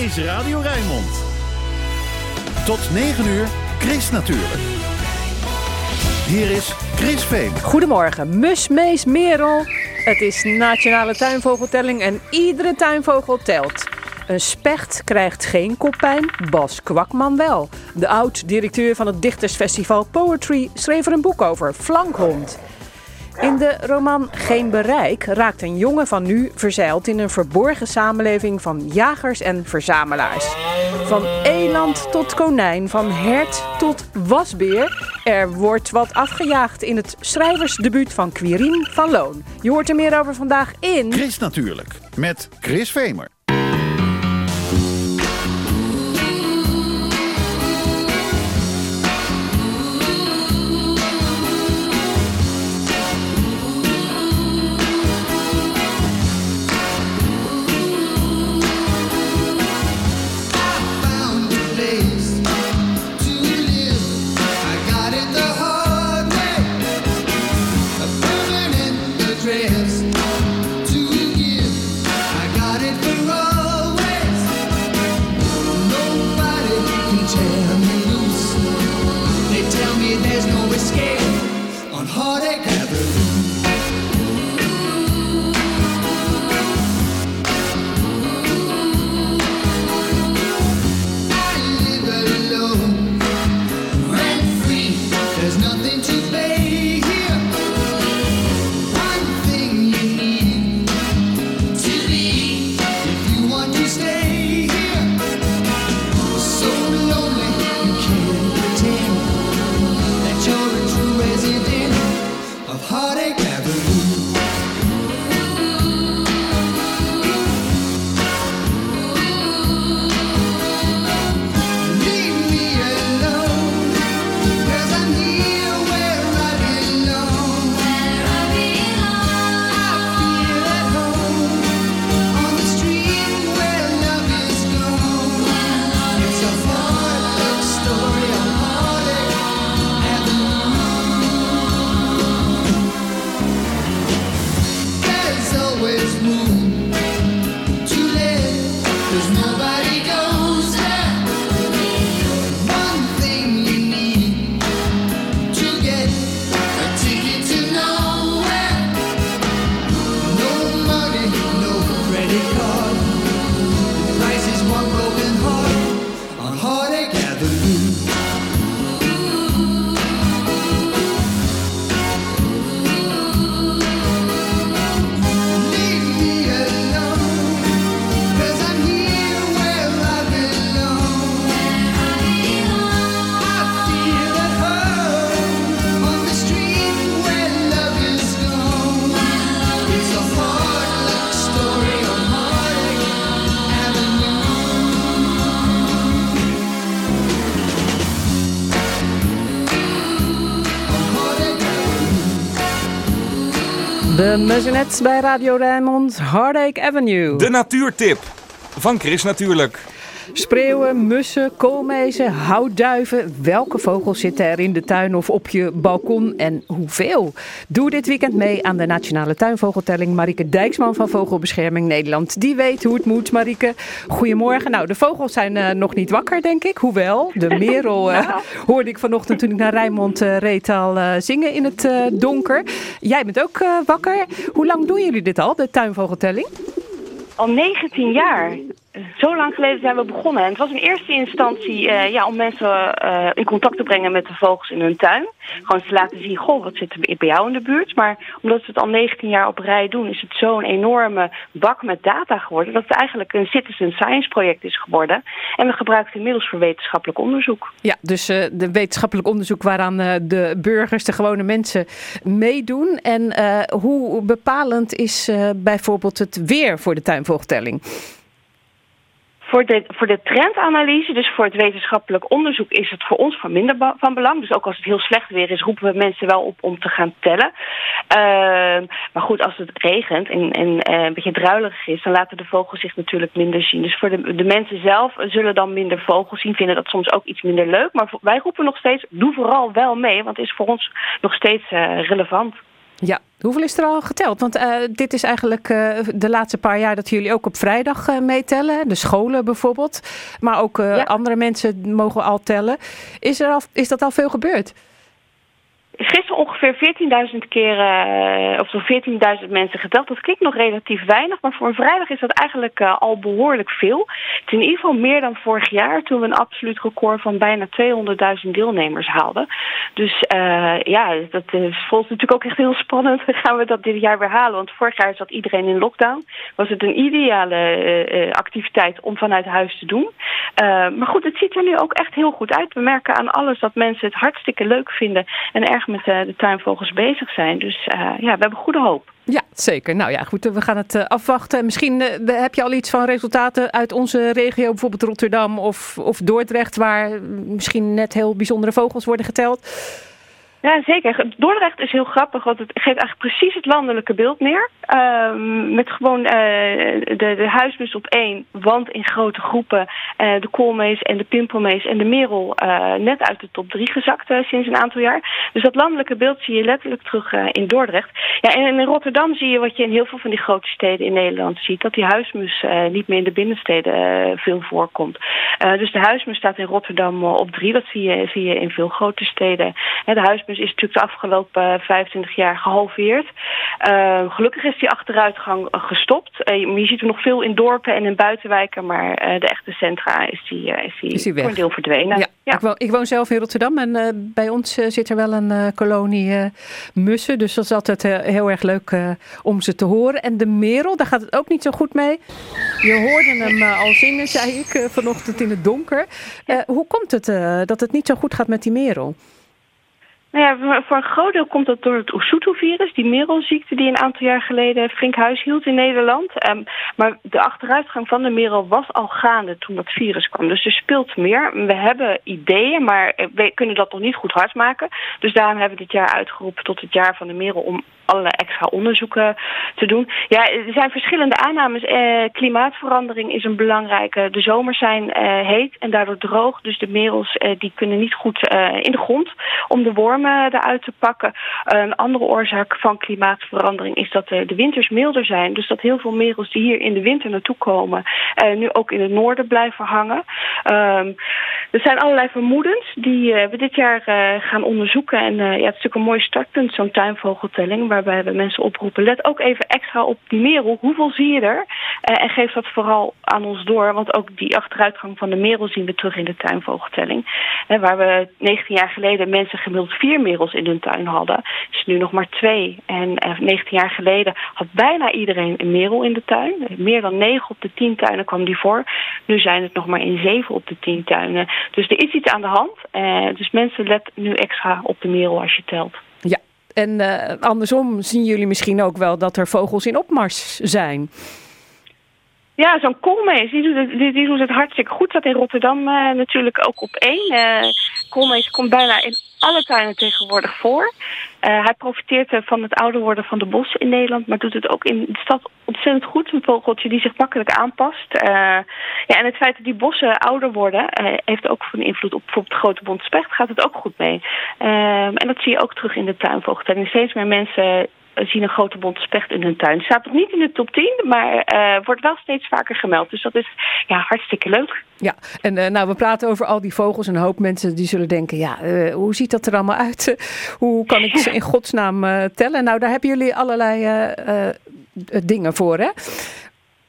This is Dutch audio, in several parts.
is Radio Rijnmond. Tot 9 uur, Chris natuurlijk. Hier is Chris Veen. Goedemorgen, mus, mees, merel. Het is Nationale Tuinvogeltelling en iedere tuinvogel telt. Een specht krijgt geen koppijn, Bas Kwakman wel. De oud-directeur van het dichtersfestival Poetry schreef er een boek over, Flankhond. In de roman Geen Bereik raakt een jongen van nu verzeild in een verborgen samenleving van jagers en verzamelaars. Van eland tot konijn, van hert tot wasbeer. Er wordt wat afgejaagd in het schrijversdebuut van Quirine van Loon. Je hoort er meer over vandaag in... Chris natuurlijk, met Chris Vemer. De Muzzenets bij Radio Rijnmond, Heartache Avenue. De natuurtip van Chris natuurlijk. Spreeuwen, mussen, koolmezen, houtduiven. Welke vogels zitten er in de tuin of op je balkon en hoeveel? Doe dit weekend mee aan de Nationale Tuinvogeltelling. Marike Dijksman van Vogelbescherming Nederland. Die weet hoe het moet, Marike. Goedemorgen. Nou, de vogels zijn uh, nog niet wakker, denk ik. Hoewel, de merel uh, hoorde ik vanochtend toen ik naar Rijnmond uh, reed al zingen in het donker. Jij bent ook wakker. Hoe lang doen jullie dit al, de tuinvogeltelling? Al 19 jaar. Zo lang geleden zijn we begonnen. En het was in eerste instantie uh, ja, om mensen uh, in contact te brengen met de vogels in hun tuin. Gewoon te laten zien, goh, wat zit er bij jou in de buurt? Maar omdat we het al 19 jaar op rij doen, is het zo'n enorme bak met data geworden... dat het eigenlijk een citizen science project is geworden. En we gebruiken het inmiddels voor wetenschappelijk onderzoek. Ja, dus uh, de wetenschappelijk onderzoek waaraan de burgers, de gewone mensen meedoen. En hoe bepalend is bijvoorbeeld het weer voor de tuinvogeltelling? Voor de, voor de trendanalyse, dus voor het wetenschappelijk onderzoek, is het voor ons van minder van belang. Dus ook als het heel slecht weer is, roepen we mensen wel op om te gaan tellen. Uh, maar goed, als het regent en, en uh, een beetje druilerig is, dan laten de vogels zich natuurlijk minder zien. Dus voor de, de mensen zelf zullen dan minder vogels zien, vinden dat soms ook iets minder leuk. Maar wij roepen nog steeds, doe vooral wel mee, want het is voor ons nog steeds uh, relevant. Ja, hoeveel is er al geteld? Want uh, dit is eigenlijk uh, de laatste paar jaar dat jullie ook op vrijdag uh, meetellen. De scholen bijvoorbeeld. Maar ook ja. andere mensen mogen al tellen. Is, er al, is dat al veel gebeurd? Gisteren ongeveer 14.000 keer, uh, of zo'n 14.000 mensen geteld. Dat klinkt nog relatief weinig, maar voor een vrijdag is dat eigenlijk uh, al behoorlijk veel. Het is in ieder geval meer dan vorig jaar, toen we een absoluut record van bijna 200.000 deelnemers haalden. Dus uh, ja, dat is volgens natuurlijk ook echt heel spannend. Gaan we dat dit jaar weer halen? Want vorig jaar zat iedereen in lockdown. Was het een ideale activiteit om vanuit huis te doen. maar goed, het ziet er nu ook echt heel goed uit. We merken aan alles dat mensen het hartstikke leuk vinden en erg met uh, de tuinvogels bezig zijn. Dus uh, ja, we hebben goede hoop. Ja, zeker. Nou ja, goed, we gaan het afwachten. Misschien heb je al iets van resultaten uit onze regio, bijvoorbeeld Rotterdam of, of Dordrecht, waar misschien net heel bijzondere vogels worden geteld. Ja, zeker. Dordrecht is heel grappig, want het geeft eigenlijk precies het landelijke beeld neer. Um, met gewoon uh, de, de huismus op één, want in grote groepen uh, de koolmees en de pimpelmees en de merel uh, net uit de top drie gezakt sinds een aantal jaar. Dus dat landelijke beeld zie je letterlijk terug in Dordrecht. Ja, en in Rotterdam zie je wat je in heel veel van die grote steden in Nederland ziet, dat die huismus niet meer in de binnensteden veel voorkomt. dus de huismus staat in Rotterdam op drie, dat zie je, zie je in veel grote steden. de huismus is natuurlijk de afgelopen 25 jaar gehalveerd. Uh, gelukkig is die achteruitgang gestopt. Uh, je ziet er nog veel in dorpen en in buitenwijken, maar de echte centra is die, is die, is die voor een deel verdwenen. Ja, ja. Ik, woon, ik, woon, zelf in Rotterdam en bij ons zit er wel een kolonie mussen. Dus dat is altijd heel erg leuk om ze te horen. En de merel, daar gaat het ook niet zo goed mee. Je hoorde hem al zingen, zei ik vanochtend in het donker. hoe komt het dat het niet zo goed gaat met die merel? Nou ja, voor een groot deel komt dat door het Oesutu-virus, die merelziekte die een aantal jaar geleden flink huis hield in Nederland. Um, maar de achteruitgang van de merel was al gaande toen dat virus kwam. Dus er speelt meer. We hebben ideeën, maar we kunnen dat nog niet goed hard maken. Dus daarom hebben we dit jaar uitgeroepen tot het jaar van de merel om allerlei extra onderzoeken te doen. Ja, er zijn verschillende aannames. Eh, klimaatverandering is een belangrijke. De zomers zijn eh, heet en daardoor droog. Dus de merels eh, die kunnen niet goed eh, in de grond om de wormen eruit te pakken. een andere oorzaak van klimaatverandering is dat de winters milder zijn. Dus dat heel veel merels die hier in de winter naartoe komen... Eh, nu ook in het noorden blijven hangen. Um, er zijn allerlei vermoedens die uh, we dit jaar gaan onderzoeken. En ja, het is natuurlijk een mooi startpunt, zo'n tuinvogeltelling... Waar waarbij we mensen oproepen, let ook even extra op die merel. Hoeveel zie je er? En geef dat vooral aan ons door, want ook die achteruitgang van de merel zien we terug in de tuinvogeltelling. Waar we 19 jaar geleden mensen gemiddeld vier merels in hun tuin hadden, is nu nog maar twee. En uh, eh, 19 jaar geleden had bijna iedereen een merel in de tuin. Meer dan 9 op de 10 tuinen kwam die voor. Nu zijn het nog maar in 7 op de 10 tuinen. Dus er is iets aan de hand. dus mensen let nu extra op de merel als je telt. Ja, en uh, andersom zien jullie misschien ook wel dat er vogels in opmars zijn. Ja, zo'n koolmees, die doet, het, die, die, doet het hartstikke goed. Dat in Rotterdam uh, natuurlijk ook op één. Uh, koolmees komt bijna in alle tuinen tegenwoordig voor. Uh, hij profiteert van het ouder worden van de bossen in Nederland, maar doet het ook in de stad ontzettend goed. Een vogeltje die zich makkelijk aanpast. Uh, ja, en het feit dat die bossen ouder worden, heeft ook een invloed op bijvoorbeeld de grote bondspecht. Gaat het ook goed mee. Ehm, en dat zie je ook terug in de tuinvogeltelling. Steeds meer mensen zien een grote bonte specht in hun tuin. Staat nog niet in de top 10, maar uh, wordt wel steeds vaker gemeld. Dus dat is ja, hartstikke leuk. Ja, en uh, nou, we praten over al die vogels. En een hoop mensen die zullen denken, ja, uh, hoe ziet dat er allemaal uit? hoe kan ik ze in godsnaam tellen? Nou, daar hebben jullie allerlei dingen voor, hè?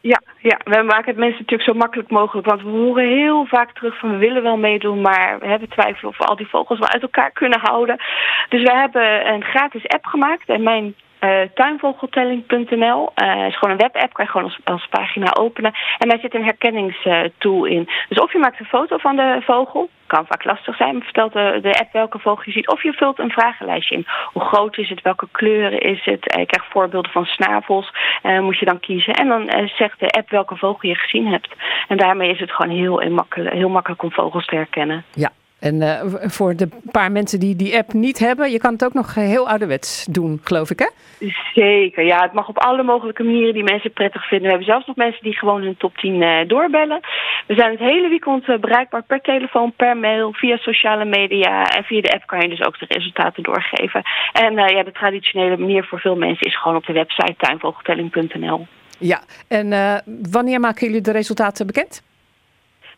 Ja, ja, we maken het mensen natuurlijk zo makkelijk mogelijk. Want we horen heel vaak terug van we willen wel meedoen, maar we hebben twijfel of we al die vogels wel uit elkaar kunnen houden. Dus we hebben een gratis app gemaakt. En mijn uh, tuinvogeltelling.nl. Uh, is gewoon een webapp, kan je gewoon als, als pagina openen. En daar zit een herkenningstool in. Dus of je maakt een foto van de vogel, kan vaak lastig zijn, maar vertelt de, de app welke vogel je ziet. Of je vult een vragenlijstje in. Hoe groot is het? Welke kleuren is het? Uh, je krijgt voorbeelden van snavels, moet je dan kiezen. En dan zegt de app welke vogel je gezien hebt. En daarmee is het gewoon heel, makkelijk, heel makkelijk om vogels te herkennen. Ja, en uh, voor de paar mensen die die app niet hebben, je kan het ook nog heel ouderwets doen, geloof ik, hè? Zeker, ja. Het mag op alle mogelijke manieren die mensen prettig vinden. We hebben zelfs nog mensen die gewoon hun top 10 uh, doorbellen. We zijn het hele weekend bereikbaar per telefoon, per mail, via sociale media. En via de app kan je dus ook de resultaten doorgeven. En ja, de traditionele manier voor veel mensen is gewoon op de website tuinvogeltelling.nl. Ja, en wanneer maken jullie de resultaten bekend?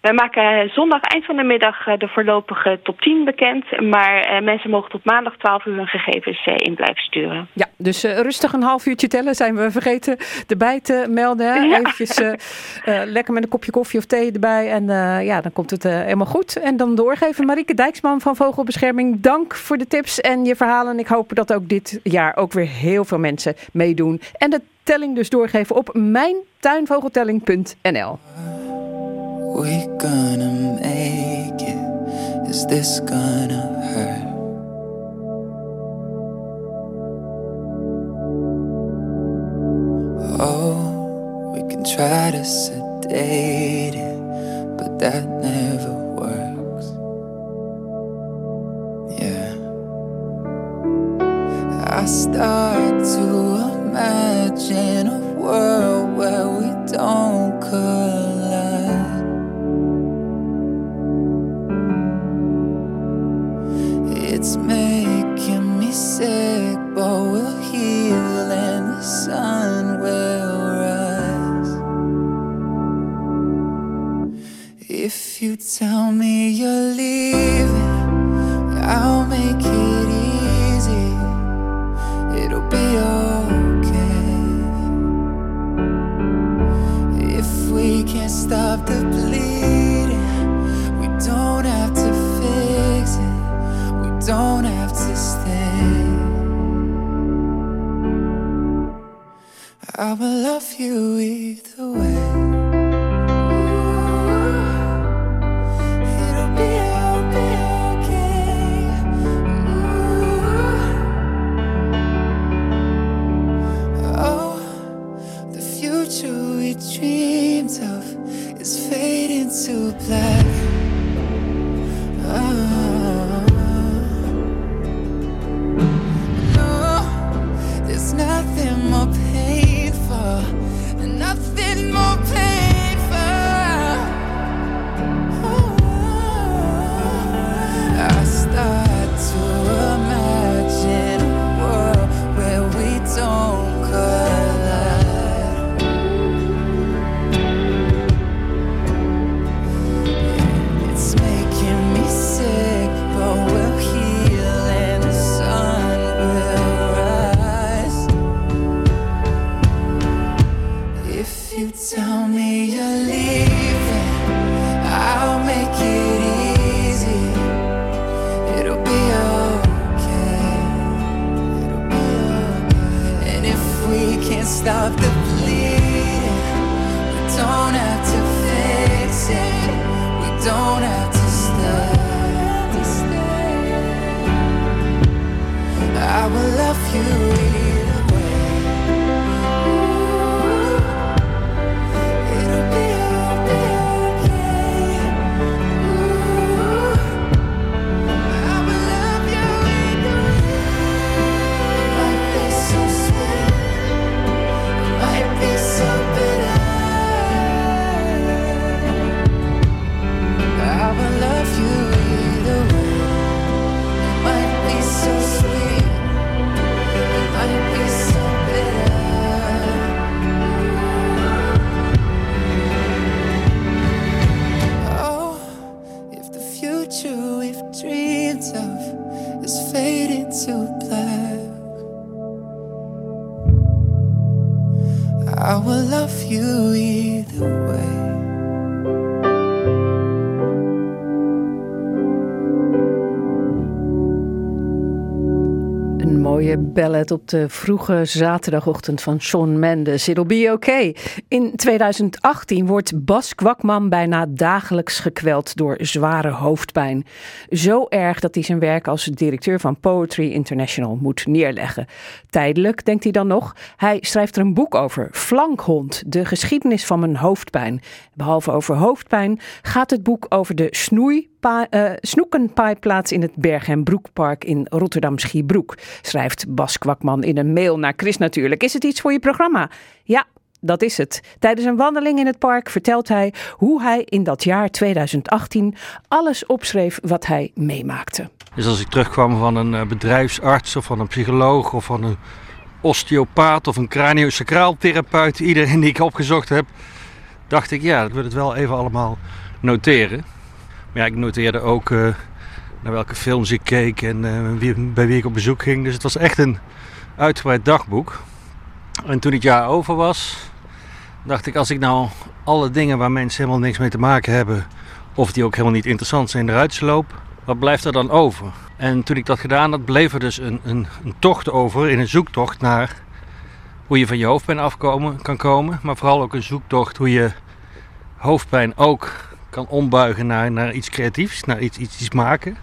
Wij maken zondag eind van de middag de voorlopige top 10 bekend. Maar mensen mogen tot maandag 12 uur hun gegevens in blijven sturen. Ja, dus rustig een half uurtje tellen. Zijn we vergeten erbij te melden. Ja. Eventjes lekker met een kopje koffie of thee erbij. En ja, dan komt het helemaal goed. En dan doorgeven. Marieke Dijksman van Vogelbescherming. Dank voor de tips en je verhalen. Ik hoop dat ook dit jaar ook weer heel veel mensen meedoen. En de telling dus doorgeven op mijntuinvogeltelling.nl. we gonna make it? Is this gonna hurt? Oh, we can try to sedate it, but that never works. Yeah. I start to imagine a world where we don't collide. You tell me you're leaving, I'll make it easy. It'll be okay. If we can't stop the bleeding, we don't have to fix it We don't have to stay. I will love you either way. To black. Oh. Will love you either way. Mooie ballad op de vroege zaterdagochtend van Shawn Mendes. It'll be okay. In 2018 wordt Bas Kwakman bijna dagelijks gekweld door zware hoofdpijn. Zo erg dat hij zijn werk als directeur van Poetry International moet neerleggen. Tijdelijk, denkt hij dan nog. Hij schrijft er een boek over. Flankhond, de geschiedenis van mijn hoofdpijn. Behalve over hoofdpijn gaat het boek over de snoei uh, snoekenpaaiplaats in het Berg- en Broekpark in Rotterdam-Schiebroek, schrijft Bas Kwakman in een mail naar Chris natuurlijk. Is het iets voor je programma? Ja, dat is het. Tijdens een wandeling in het park vertelt hij hoe hij in dat jaar 2018 alles opschreef wat hij meemaakte. Dus als ik terugkwam van een eh, bedrijfsarts of van een psycholoog of van een osteopaat of een craniosacraaltherapeut, iedereen die ik opgezocht heb, dacht ik ja, ik wil het wel even allemaal noteren. Ja, ik noteerde ook uh, naar welke films ik keek en uh, wie, bij wie ik op bezoek ging. Dus het was echt een uitgebreid dagboek. En toen het jaar over was, dacht ik als ik nou alle dingen waar mensen helemaal niks mee te maken hebben, of die ook helemaal niet interessant zijn, eruit sloop, wat blijft er dan over? En toen ik dat gedaan had, bleef er dus een, een, een tocht over in een zoektocht naar hoe je van je hoofdpijn afkomen kan komen. Maar vooral ook een zoektocht hoe je hoofdpijn ook kan ombuigen naar, naar iets creatiefs, naar iets, iets, iets maken.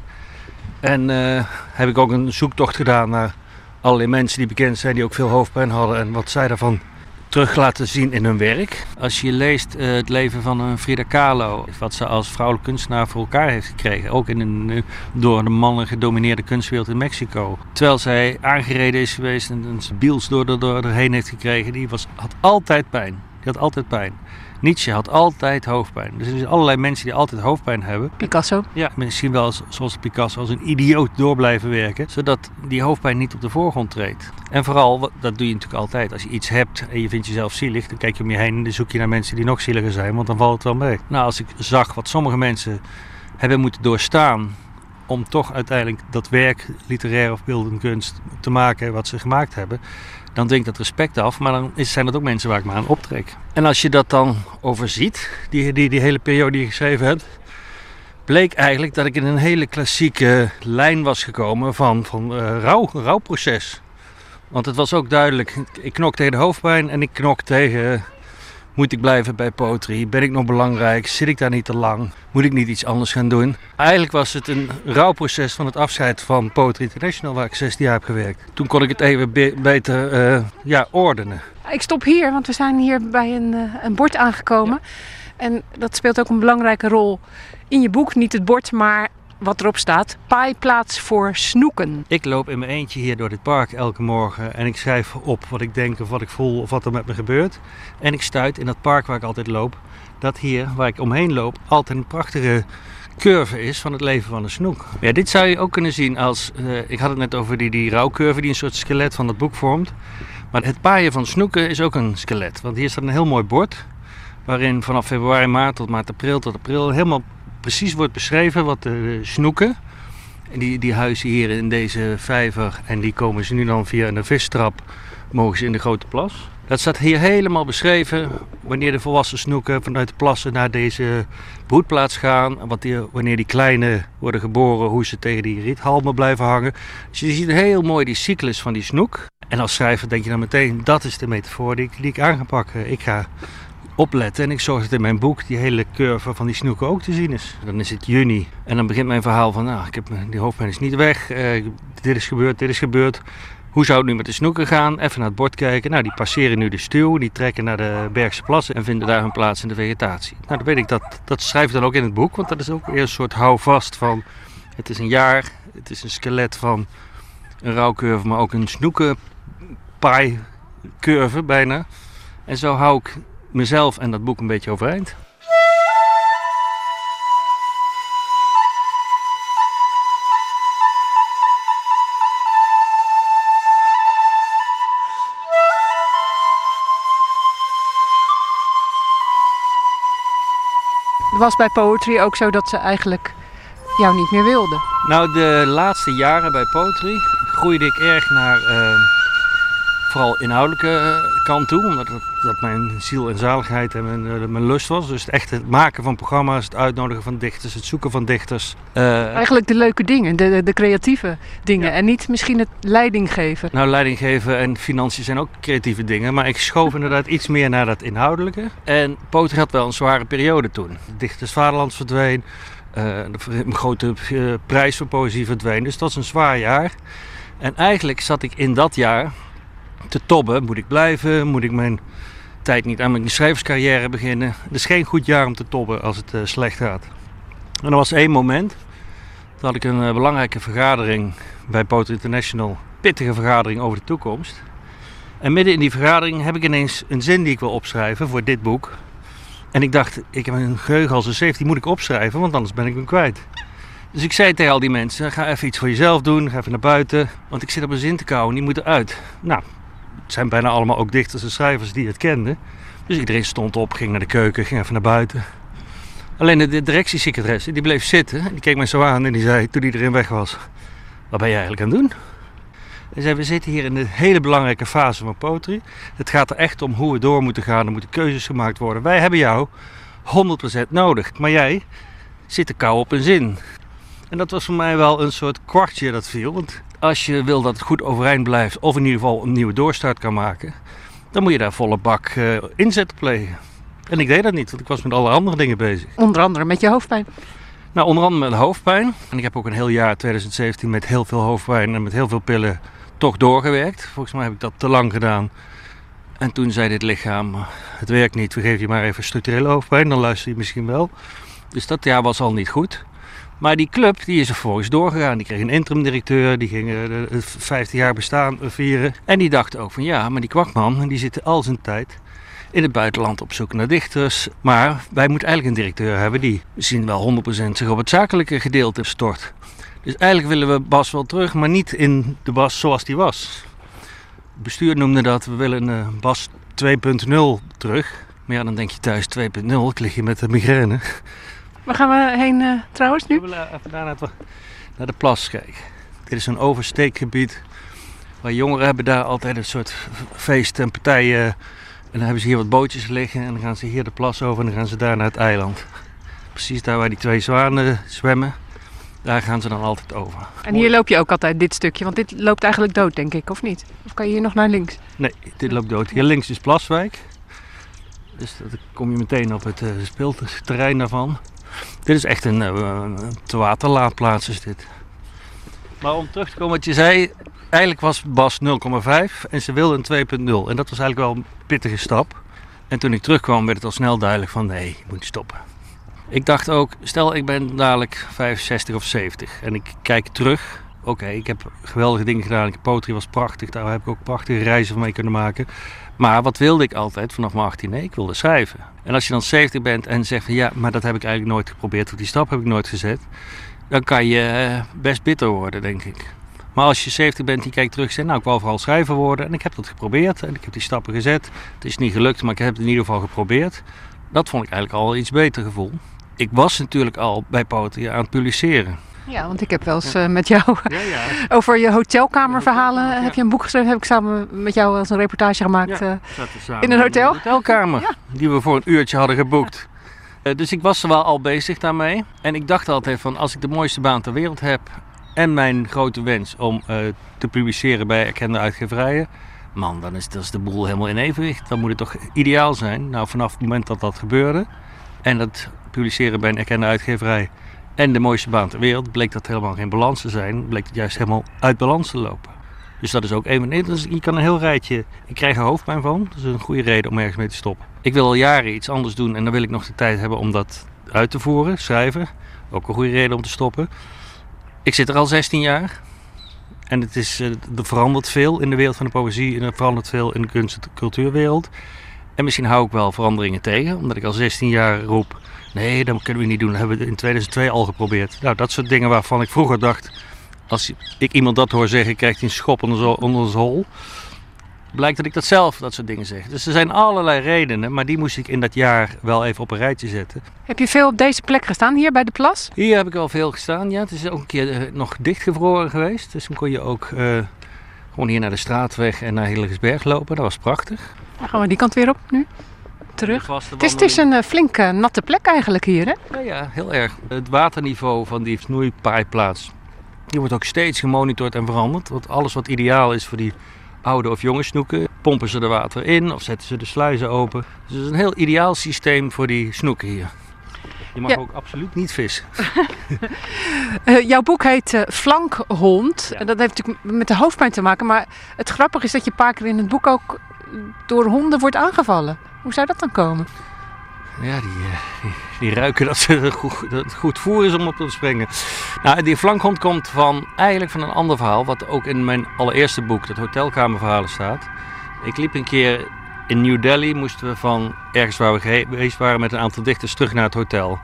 En uh, heb ik ook een zoektocht gedaan naar allerlei mensen die bekend zijn die ook veel hoofdpijn hadden en wat zij daarvan terug laten zien in hun werk. Als je leest uh, het leven van Frida Kahlo, wat ze als vrouwelijke kunstenaar voor elkaar heeft gekregen, ook in een, uh, door de mannen gedomineerde kunstwereld in Mexico. Terwijl zij aangereden is geweest en een biels door, door, door erheen heeft gekregen, die was, had altijd pijn. Die had altijd pijn. Nietzsche had altijd hoofdpijn. Dus er zijn allerlei mensen die altijd hoofdpijn hebben. Picasso? Ja, misschien wel zoals Picasso als een idioot door blijven werken. Zodat die hoofdpijn niet op de voorgrond treedt. En vooral, dat doe je natuurlijk altijd. Als je iets hebt en je vindt jezelf zielig, dan kijk je om je heen en dan zoek je naar mensen die nog zieliger zijn. Want dan valt het wel mee. Nou, als ik zag wat sommige mensen hebben moeten doorstaan om toch uiteindelijk dat werk, literair of beeldende kunst, te maken wat ze gemaakt hebben dan dwingt dat respect af. Maar dan zijn dat ook mensen waar ik me aan optrek. En als je dat dan overziet, die, die, die hele periode die je geschreven hebt, bleek eigenlijk dat ik in een hele klassieke lijn was gekomen van, van uh, rouw, rouwproces. Want het was ook duidelijk, ik knok tegen de hoofdpijn en ik knok tegen moet ik blijven bij poetry? Ben ik nog belangrijk? Zit ik daar niet te lang? Moet ik niet iets anders gaan doen? Eigenlijk was het een rouwproces van het afscheid van Poetry International, waar ik 16 jaar heb gewerkt. Toen kon ik het even be beter uh, ja, ordenen. Ik stop hier, want we zijn hier bij een, uh, een bord aangekomen. En dat speelt ook een belangrijke rol in je boek. Niet het bord, maar wat erop staat: paaiplaats voor snoeken. Ik loop in mijn eentje hier door dit park elke morgen en ik schrijf op wat ik denk of wat ik voel of wat er met me gebeurt. En ik stuit in dat park waar ik altijd loop, dat hier waar ik omheen loop altijd een prachtige curve is van het leven van een snoek. Ja, dit zou je ook kunnen zien als, uh, ik had het net over die, die rouwcurve die een soort skelet van het boek vormt. Maar het paaien van snoeken is ook een skelet, want hier staat een heel mooi bord waarin vanaf februari, maart tot maart, april tot april helemaal precies wordt beschreven wat de snoeken. En die, die huizen hier in deze vijver en die komen ze nu dan via een vistrap mogen ze in de grote plas. Dat staat hier helemaal beschreven wanneer de volwassen snoeken vanuit de plassen naar deze broedplaats gaan. Wat die, wanneer die kleine worden geboren, hoe ze tegen die riethalmen blijven hangen. Dus je ziet heel mooi die cyclus van die snoek. En als schrijver denk je dan meteen, dat is de metafoor die die ik aan ga pakken. Ik ga opletten. En ik zorg dat in mijn boek die hele curve van die snoeken ook te zien is. Dan is het juni. En dan begint mijn verhaal van, nou, ik heb, die hoofdpijn is niet weg. Uh, dit is gebeurd, dit is gebeurd. Hoe zou het nu met de snoeken gaan? Even naar het bord kijken. Nou, die passeren nu de stuw, die trekken naar de Bergse plassen en vinden daar hun plaats in de vegetatie. Nou, dan weet ik dat, dat schrijf ik dan ook in het boek, want dat is ook weer een soort houvast van, het is een jaar, het is een skelet van een rouwcurve, maar ook een snoekenpaai curve bijna. En zo hou ik mezelf en dat boek een beetje overeind. was bij Poetry ook zo dat ze eigenlijk jou niet meer wilden? Nou, de laatste jaren bij Poetry groeide ik erg naar uh, vooral inhoudelijke kant toe. Omdat dat, dat mijn ziel en zaligheid en mijn, uh, mijn lust was. Dus het echt het maken van programma's, het uitnodigen van dichters, het zoeken van dichters. Uh, Eigenlijk de leuke dingen, de, de, creatieve dingen. Ja. En niet misschien het leiding geven. Nou, leiding geven en financiën zijn ook creatieve dingen. Maar ik schoof inderdaad iets meer naar dat inhoudelijke. En Poter had wel een zware periode toen. Dichters Vaderlands verdween. Uh, een grote prijs voor poëzie verdween. Dus dat was een zwaar jaar. En eigenlijk zat ik in dat jaar te tobben. Moet ik blijven? Moet ik mijn tijd niet aan mijn schrijverscarrière beginnen? Het is geen goed jaar om te tobben als het uh, slecht gaat. En er was één moment dat ik een uh, belangrijke vergadering bij Potter International, pittige vergadering over de toekomst. En midden in die vergadering heb ik ineens een zin die ik wil opschrijven voor dit boek. En ik dacht, ik heb een geheugen als een zeef, die moet ik opschrijven, want anders ben ik hem kwijt. Dus ik zei tegen al die mensen, ga even iets voor jezelf doen, ga even naar buiten. Want ik zit op een zin te kauwen, die moet eruit. Nou, het zijn bijna allemaal ook dichters en schrijvers die het kenden. Dus iedereen stond op, ging naar de keuken, ging even naar buiten. Alleen de directiesecretaresse, die bleef zitten. Die keek mij zo aan en die zei, toen iedereen weg was... Wat ben je eigenlijk aan het doen? Hij zei, we zitten hier in een hele belangrijke fase van Potri. Het gaat er echt om hoe we door moeten gaan. Er moeten keuzes gemaakt worden. Wij hebben jou 100% nodig. Maar jij zit te kou op een zin. En dat was voor mij wel een soort kwartje dat viel. Als je wil dat het goed overeind blijft, of in ieder geval een nieuwe doorstart kan maken, dan moet je daar volle bak uh, inzet plegen. En ik deed dat niet, want ik was met alle andere dingen bezig. Onder andere met je hoofdpijn. Nou, onder andere met hoofdpijn. En ik heb ook een heel jaar 2017 met heel veel hoofdpijn en met heel veel pillen toch doorgewerkt. Volgens mij heb ik dat te lang gedaan. En toen zei dit lichaam, het werkt niet, we geven je maar even structurele hoofdpijn, dan luister je misschien wel. Dus dat jaar was al niet goed. Maar die club die is er volgens doorgegaan. Die kreeg een interim directeur, die ging het 50 jaar bestaan vieren. En die dacht ook van ja, maar die kwakman die zit al zijn tijd in het buitenland op zoek naar dichters. Maar wij moeten eigenlijk een directeur hebben die misschien wel 100% zich op het zakelijke gedeelte stort. Dus eigenlijk willen we Bas wel terug, maar niet in de Bas zoals die was. Het bestuur noemde dat, we willen uh, Bas 2.0 terug. Maar ja, dan denk je thuis 2.0, ik lig je met de migraine. Waar gaan we heen uh, trouwens nu? We willen even naar, naar de plas kijken. Dit is een oversteekgebied. Waar jongeren hebben daar altijd een soort feest en partijen. En dan hebben ze hier wat bootjes liggen en dan gaan ze hier de plas over en dan gaan ze daar naar het eiland. Precies daar waar die twee zwanen zwemmen. Daar gaan ze dan altijd over. En hier loop je ook altijd dit stukje, want dit loopt eigenlijk dood, denk ik, of niet? Of kan je hier nog naar links? Nee, dit loopt dood. Hier links is Plaswijk. Dus dan kom je meteen op het uh, speelterrein daarvan. Dit is echt een, uh, te waterlaadplaats is dit. Maar om terug te komen wat je zei, eigenlijk was Bas 0,5 en ze wilde een 2,0. En dat was eigenlijk wel een pittige stap. En toen ik terugkwam werd het al snel duidelijk van nee, je moet stoppen. Ik dacht ook, stel ik ben dadelijk 65 of 70 en ik kijk terug. Oké, ik heb geweldige dingen gedaan. Potri was prachtig, daar heb ik ook prachtige reizen van mee kunnen maken. Maar wat wilde ik altijd vanaf mijn 18? Nee, ik wilde schrijven. En als je dan 70 bent en zegt van ja, maar dat heb ik eigenlijk nooit geprobeerd, of die stap heb ik nooit gezet, dan kan je eh, best bitter worden, denk ik. Maar als je 70 bent en je kijkt terug en zegt, nou ik wou vooral schrijver worden en ik heb dat geprobeerd en ik heb die stappen gezet. Het is niet gelukt, maar ik heb het in ieder geval geprobeerd. Dat vond ik eigenlijk al iets beter gevoel ik was natuurlijk al bij Potri aan het publiceren. Ja, want ik heb wel eens uh, met jou ja, ja. over je hotelkamerverhalen. Heb je een boek geschreven? Heb ik samen met jou als een reportage gemaakt uh, in een hotel? In hotelkamer, die we voor een uurtje hadden geboekt. Uh, dus ik was er wel al bezig daarmee. En ik dacht altijd van als ik de mooiste baan ter wereld heb en mijn grote wens om te publiceren bij erkende uitgeverijen. Man, dan is, dan is de boel helemaal in evenwicht. Dan moet het toch ideaal zijn. Nou, vanaf het moment dat dat gebeurde en dat publiceren bij een erkende uitgeverij en de mooiste baan ter wereld, bleek dat helemaal geen balans te zijn. Bleek het juist helemaal uit balans te lopen. Dus dat is ook een van dus Je kan een heel rijtje. Ik krijg er hoofdpijn van. Dat is een goede reden om ergens mee te stoppen. Ik wil al jaren iets anders doen en dan wil ik nog de tijd hebben om dat uit te voeren, schrijven. Ook een goede reden om te stoppen. Ik zit er al 16 jaar. En het is, eh, er verandert veel in de wereld van de poëzie en er verandert veel in de kunst- en cultuurwereld. En misschien hou ik wel veranderingen tegen, omdat ik al 16 jaar roep Nee, dat kunnen we niet doen. Dat hebben we in 2002 al geprobeerd. Nou, dat soort dingen waarvan ik vroeger dacht... Als ik iemand dat hoor zeggen, krijgt hij een schop onder zijn hol. Blijkt dat ik dat zelf, dat soort dingen zeg. Dus er zijn allerlei redenen, maar die moest ik in dat jaar wel even op een rijtje zetten. Heb je veel op deze plek gestaan, hier bij de plas? Hier heb ik wel veel gestaan, ja. Het is ook een keer uh, nog dichtgevroren geweest. Dus dan kon je ook uh, gewoon hier naar de straatweg en naar Hillegersberg lopen. Dat was prachtig. Dan gaan we die kant weer op nu terug. Het is, het is een uh, flinke natte plek eigenlijk hier, hè? Ja, ja, heel erg. Het waterniveau van die snoeipaaiplaats die wordt ook steeds gemonitord en veranderd. Want alles wat ideaal is voor die oude of jonge snoeken, pompen ze er water in of zetten ze de sluizen open. Dus het is een heel ideaal systeem voor die snoeken hier. Je mag ook absoluut niet vissen. uh, jouw boek heet uh, Flankhond. En dat heeft natuurlijk met de hoofdpijn te maken. Maar het grappige is dat je een paar keer in het boek ook door honden wordt aangevallen. Hoe zou dat dan komen? Ja, die, die, die, ruiken dat, ze goed, dat het goed voer is om op te springen. Nou, die flankhond komt van, eigenlijk van een ander verhaal, wat ook in mijn allereerste boek, dat Hotelkamerverhalen, staat. Ik liep een keer in New Delhi, moesten we van ergens waar we geweest waren met een aantal dichters terug naar het hotel.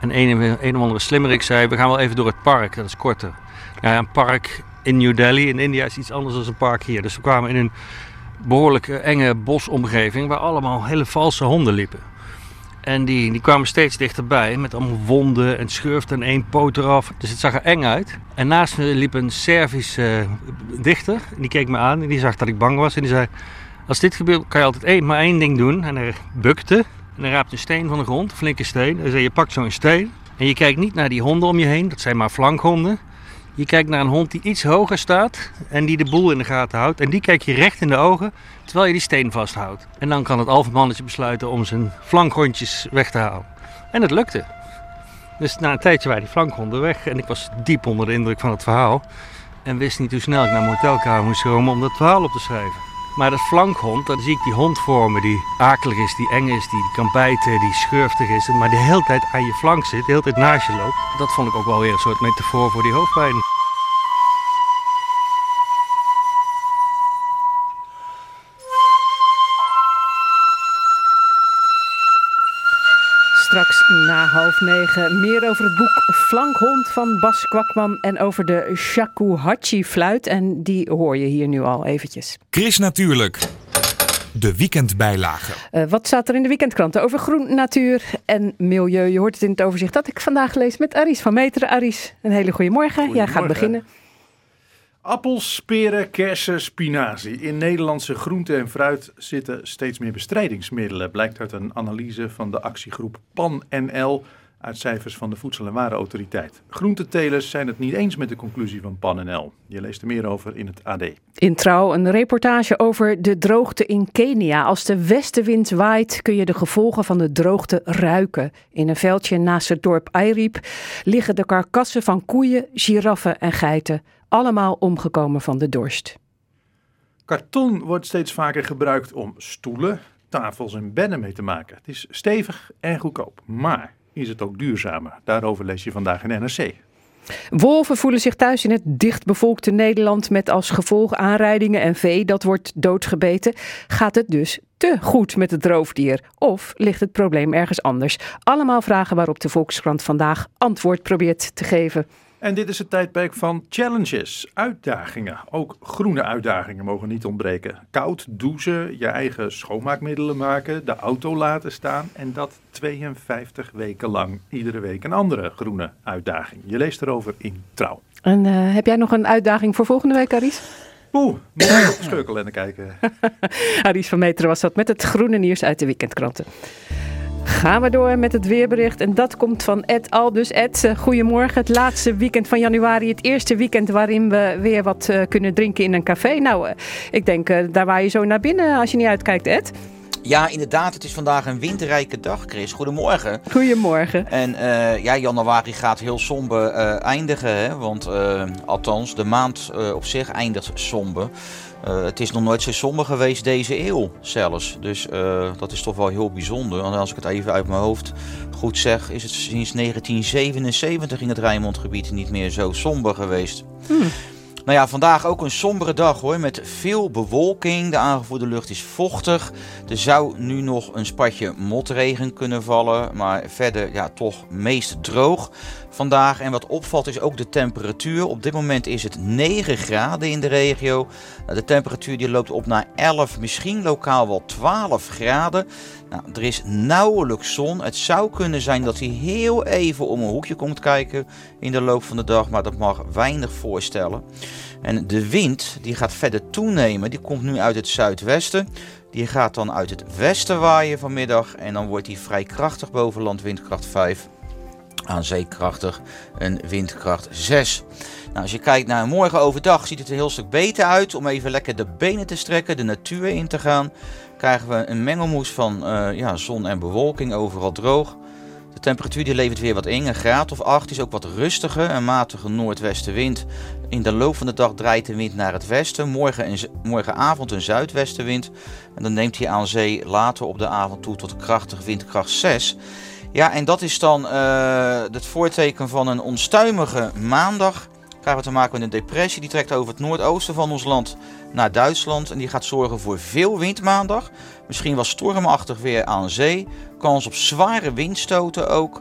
En een, of andere slimmerik zei, we gaan wel even door het park, dat is korter. Ja, een park in New Delhi in India is iets anders dan een park hier. Dus we kwamen in een behoorlijk enge bosomgeving waar allemaal hele valse honden liepen. En die, die kwamen steeds dichterbij met allemaal wonden en schurften en één poot eraf. Dus het zag er eng uit. En naast me liep een Servische dichter. En die keek me aan en die zag dat ik bang was. En die zei, als dit gebeurt kan je altijd één, maar één ding doen. En hij bukte en hij raapt een steen van de grond, een flinke steen. En hij zei, je pakt zo'n steen en je kijkt niet naar die honden om je heen. Dat zijn maar flankhonden. Je kijkt naar een hond die iets hoger staat en die de boel in de gaten houdt. En die kijk je recht in de ogen terwijl je die steen vasthoudt. En dan kan het alfamannetje besluiten om zijn flankhondjes weg te halen. En het lukte. Dus na een tijdje waren die flankhonden weg en ik was diep onder de indruk van het verhaal. En wist niet hoe snel ik naar mijn hotelkamer moest komen om dat verhaal op te schrijven. Maar dat flankhond, dan zie ik die hond vormen die akelig is, die eng is, die kan bijten, die schurftig is. Maar de hele tijd aan je flank zit, de hele tijd naast je loopt. Dat vond ik ook wel weer een soort metafoor voor die hoofdpijn. Straks na half negen meer over het boek Flankhond van Bas Kwakman en over de shakuhachi-fluit. En die hoor je hier nu al eventjes. Chris Natuurlijk. De weekendbijlage. Uh, wat staat er in de weekendkranten over groen, natuur en milieu? Je hoort het in het overzicht dat ik vandaag lees met Aris van Meteren. Aris, een hele goede morgen. Jij gaat beginnen. Appels, peren, kersen, spinazie. In Nederlandse groente en fruit zitten steeds meer bestrijdingsmiddelen, blijkt uit een analyse van de actiegroep PAN-NL uit cijfers van de Voedsel- en Warenautoriteit. Groentetelers zijn het niet eens met de conclusie van PAN-NL. Je leest er meer over in het AD. In Trouw een reportage over de droogte in Kenia. Als de westenwind waait kun je de gevolgen van de droogte ruiken. In een veldje naast het dorp Airiep liggen de karkassen van koeien, giraffen en geiten allemaal omgekomen van de dorst. Karton wordt steeds vaker gebruikt om stoelen, tafels en bedden mee te maken. Het is stevig en goedkoop, maar is het ook duurzamer? Daarover lees je vandaag in NRC. Wolven voelen zich thuis in het dichtbevolkte Nederland met als gevolg aanrijdingen en vee dat wordt doodgebeten. Gaat het dus te goed met het roofdier? Of ligt het probleem ergens anders? Allemaal vragen waarop de Volkskrant vandaag antwoord probeert te geven. En dit is het tijdperk van challenges, uitdagingen. Ook groene uitdagingen mogen niet ontbreken. Koud douchen, je eigen schoonmaakmiddelen maken, de auto laten staan en dat 52 weken lang. Iedere week een andere groene uitdaging. Je leest erover in Trouw. En uh, heb jij nog een uitdaging voor volgende week, Aris? Oeh, moet ik op de scheukel kijken. Aris van Meteren was dat met het groene nieuws uit de weekendkranten. Gaan we door met het weerbericht. En dat komt van Ed Aldus. Ed, uh, goedemorgen. Het laatste weekend van januari. Het eerste weekend waarin we weer wat uh, kunnen drinken in een café. Nou, uh, ik denk, daar waar je zo naar binnen als je niet uitkijkt, Ed. Ja, inderdaad. Het is vandaag een winterrijke dag, Chris. Goedemorgen. Goedemorgen. En uh, ja, januari gaat heel somber uh, eindigen. Hè? Want uh, althans, de maand op zich eindigt somber. Het is nog nooit zo somber geweest deze eeuw zelfs. Dus dat is toch wel heel bijzonder. En als ik het even uit mijn hoofd goed zeg, is het sinds 1977 in het Rijnmondgebied niet meer zo somber geweest. Hmm. Nou ja, vandaag ook een sombere dag hoor, met veel bewolking. De aangevoerde lucht is vochtig. Er zou nu nog een spatje motregen kunnen vallen, maar verder ja, toch meest droog vandaag. En wat opvalt is ook de temperatuur. Op dit moment is het 9 graden in de regio. Nou, de temperatuur die loopt op naar 11, misschien lokaal wel 12 graden. Nou, er is nauwelijks zon. Het zou kunnen zijn dat hij heel even om een hoekje komt kijken in de loop van de dag, maar dat mag weinig voorstellen. En de wind die gaat verder toenemen. Die komt nu uit het zuidwesten. Die gaat dan uit het westen waaien vanmiddag en dan wordt hij vrij krachtig boven land windkracht 5 aan zeekrachtig een windkracht 6. Nou, als je kijkt naar morgen overdag ziet het een heel stuk beter uit. Om even lekker de benen te strekken, de natuur in te gaan. Krijgen we een mengelmoes van uh, ja, zon en bewolking, overal droog. De temperatuur die levert weer wat in, een graad of 8 is ook wat rustiger. Een matige noordwestenwind. In de loop van de dag draait de wind naar het westen. Morgen en, morgenavond een zuidwestenwind. En dan neemt hij aan zee later op de avond toe tot krachtig windkracht 6. Ja, en dat is dan uh, het voorteken van een onstuimige maandag krijgen we te maken met een depressie. Die trekt over het noordoosten van ons land naar Duitsland. En die gaat zorgen voor veel wind maandag. Misschien wel stormachtig weer aan zee. Kans op zware windstoten ook.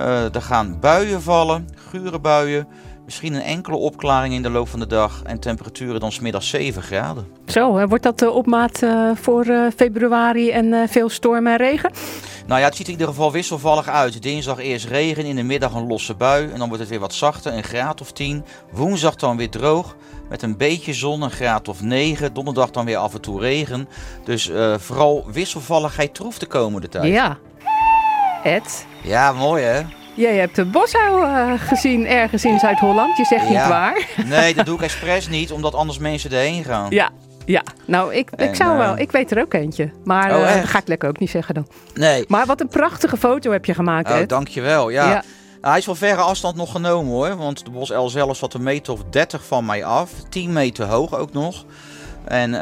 Uh, er gaan buien vallen, gure buien. Misschien een enkele opklaring in de loop van de dag. En temperaturen dan smiddags 7 graden. Zo, wordt dat de opmaat uh, voor uh, februari en veel storm en regen? Nou ja, het ziet er in ieder geval wisselvallig uit. Dinsdag eerst regen, in de middag een losse bui. En dan wordt het weer wat zachter, een graad of 10. Woensdag dan weer droog. Met een beetje zon, een graad of 9. Donderdag dan weer af en toe regen. Dus uh, vooral wisselvalligheid troeft de komende tijd. Ja. Ed? Ja, mooi hè? Jij hebt de boshouw uh, gezien ergens in Zuid-Holland. Je zegt ja. niet waar. Nee, dat doe ik expres niet, omdat anders mensen erheen gaan. Ja, ja, nou, ik, ik zou wel. Ik weet er ook eentje. Maar oh, uh, ga ik lekker ook niet zeggen dan. Nee. Maar wat een prachtige foto heb je gemaakt, Oh, dankjewel. Ja. ja. Nou, hij is van verre afstand nog genomen hoor. Want de Bos L zelf zat een meter of 30 van mij af. 10 meter hoog ook nog. En uh,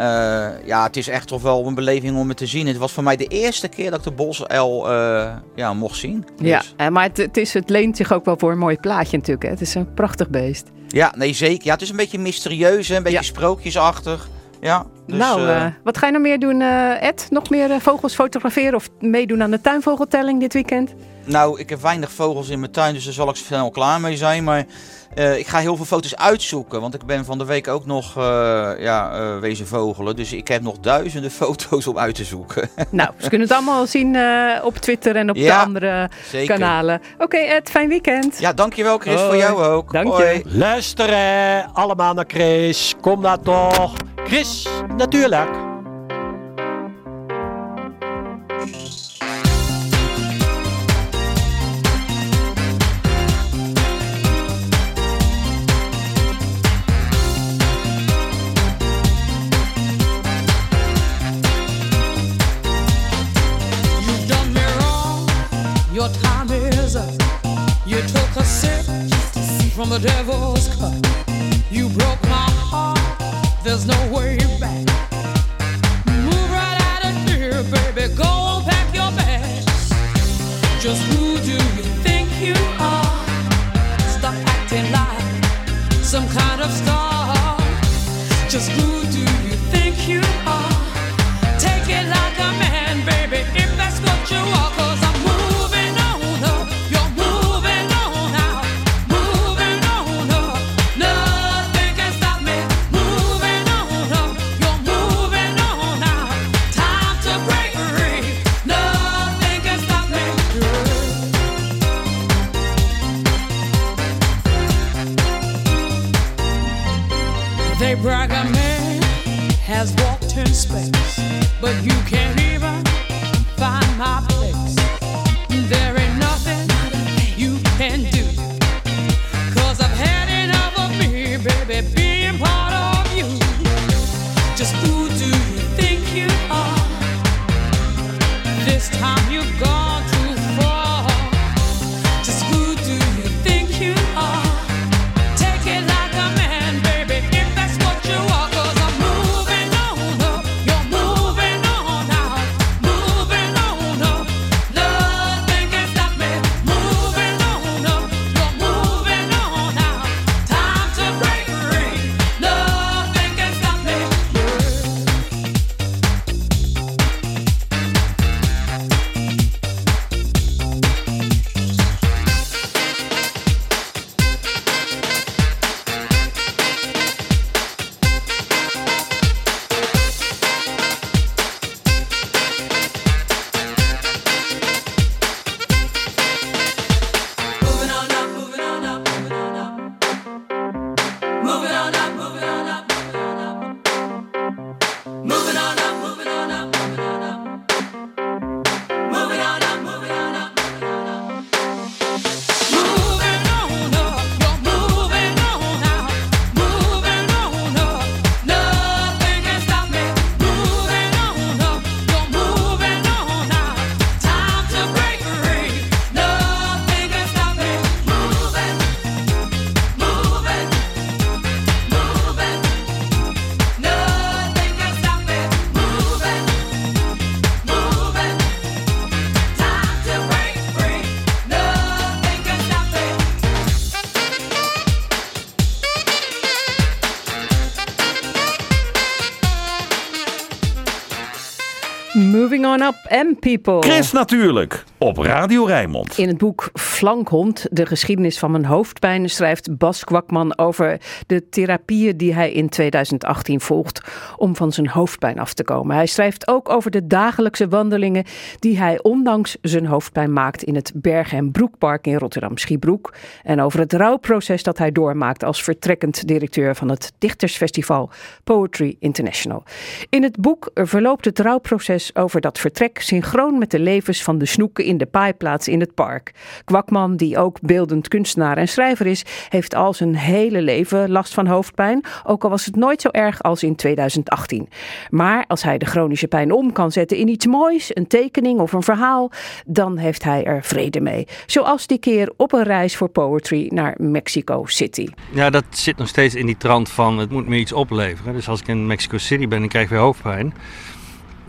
ja, het is echt toch wel een beleving om het te zien. Het was voor mij de eerste keer dat ik de Bos L uh, ja, mocht zien. Dus. Ja, maar het, het, is, het leent zich ook wel voor een mooi plaatje natuurlijk. Hè? Het is een prachtig beest. Ja, nee zeker. Ja, het is een beetje mysterieus, hè? een beetje ja. sprookjesachtig. Ja, dus, nou, uh, wat ga je nou meer doen, Ed? Nog meer vogels fotograferen of meedoen aan de tuinvogeltelling dit weekend? Nou, ik heb weinig vogels in mijn tuin, dus daar zal ik snel klaar mee zijn. Maar uh, ik ga heel veel foto's uitzoeken, want ik ben van de week ook nog uh, ja, uh, wezen vogelen. Dus ik heb nog duizenden foto's om uit te zoeken. Nou, ze kunnen het allemaal zien op Twitter en op ja, de andere zeker. kanalen. Oké okay, Ed, fijn weekend. Ja, dankjewel Chris, Hoi. voor jou ook. Dank je. Luisteren allemaal naar Chris. Kom daar toch. Chris, natuurlijk. devil. Space, but you can't even find my place. People. Chris natuurlijk, op Radio Rijnmond. In het boek Flankhond, de geschiedenis van mijn hoofdpijn, schrijft Bas Kwakman over de therapieën die hij in 2018 volgt om van zijn hoofdpijn af te komen. Hij schrijft ook over de dagelijkse wandelingen die hij ondanks zijn hoofdpijn maakt in het Berg- en Broekpark in Rotterdam-Schiebroek. En over het rouwproces dat hij doormaakt als vertrekkend directeur van het dichtersfestival Poetry International. In het boek verloopt het rouwproces over dat vertrek synchroon met de levens van de snoeken in de paaiplaats in het park. Kwakman, die ook beeldend kunstenaar en schrijver is, heeft al zijn hele leven last van hoofdpijn, ook al was het nooit zo erg als in 2018. Maar als hij de chronische pijn om kan zetten in iets moois, een tekening of een verhaal, dan heeft hij er vrede mee. Zoals die keer op een reis voor poetry naar Mexico City. Ja, dat zit nog steeds in die trant van het moet me iets opleveren. Dus als ik in Mexico City ben en ik krijg weer hoofdpijn.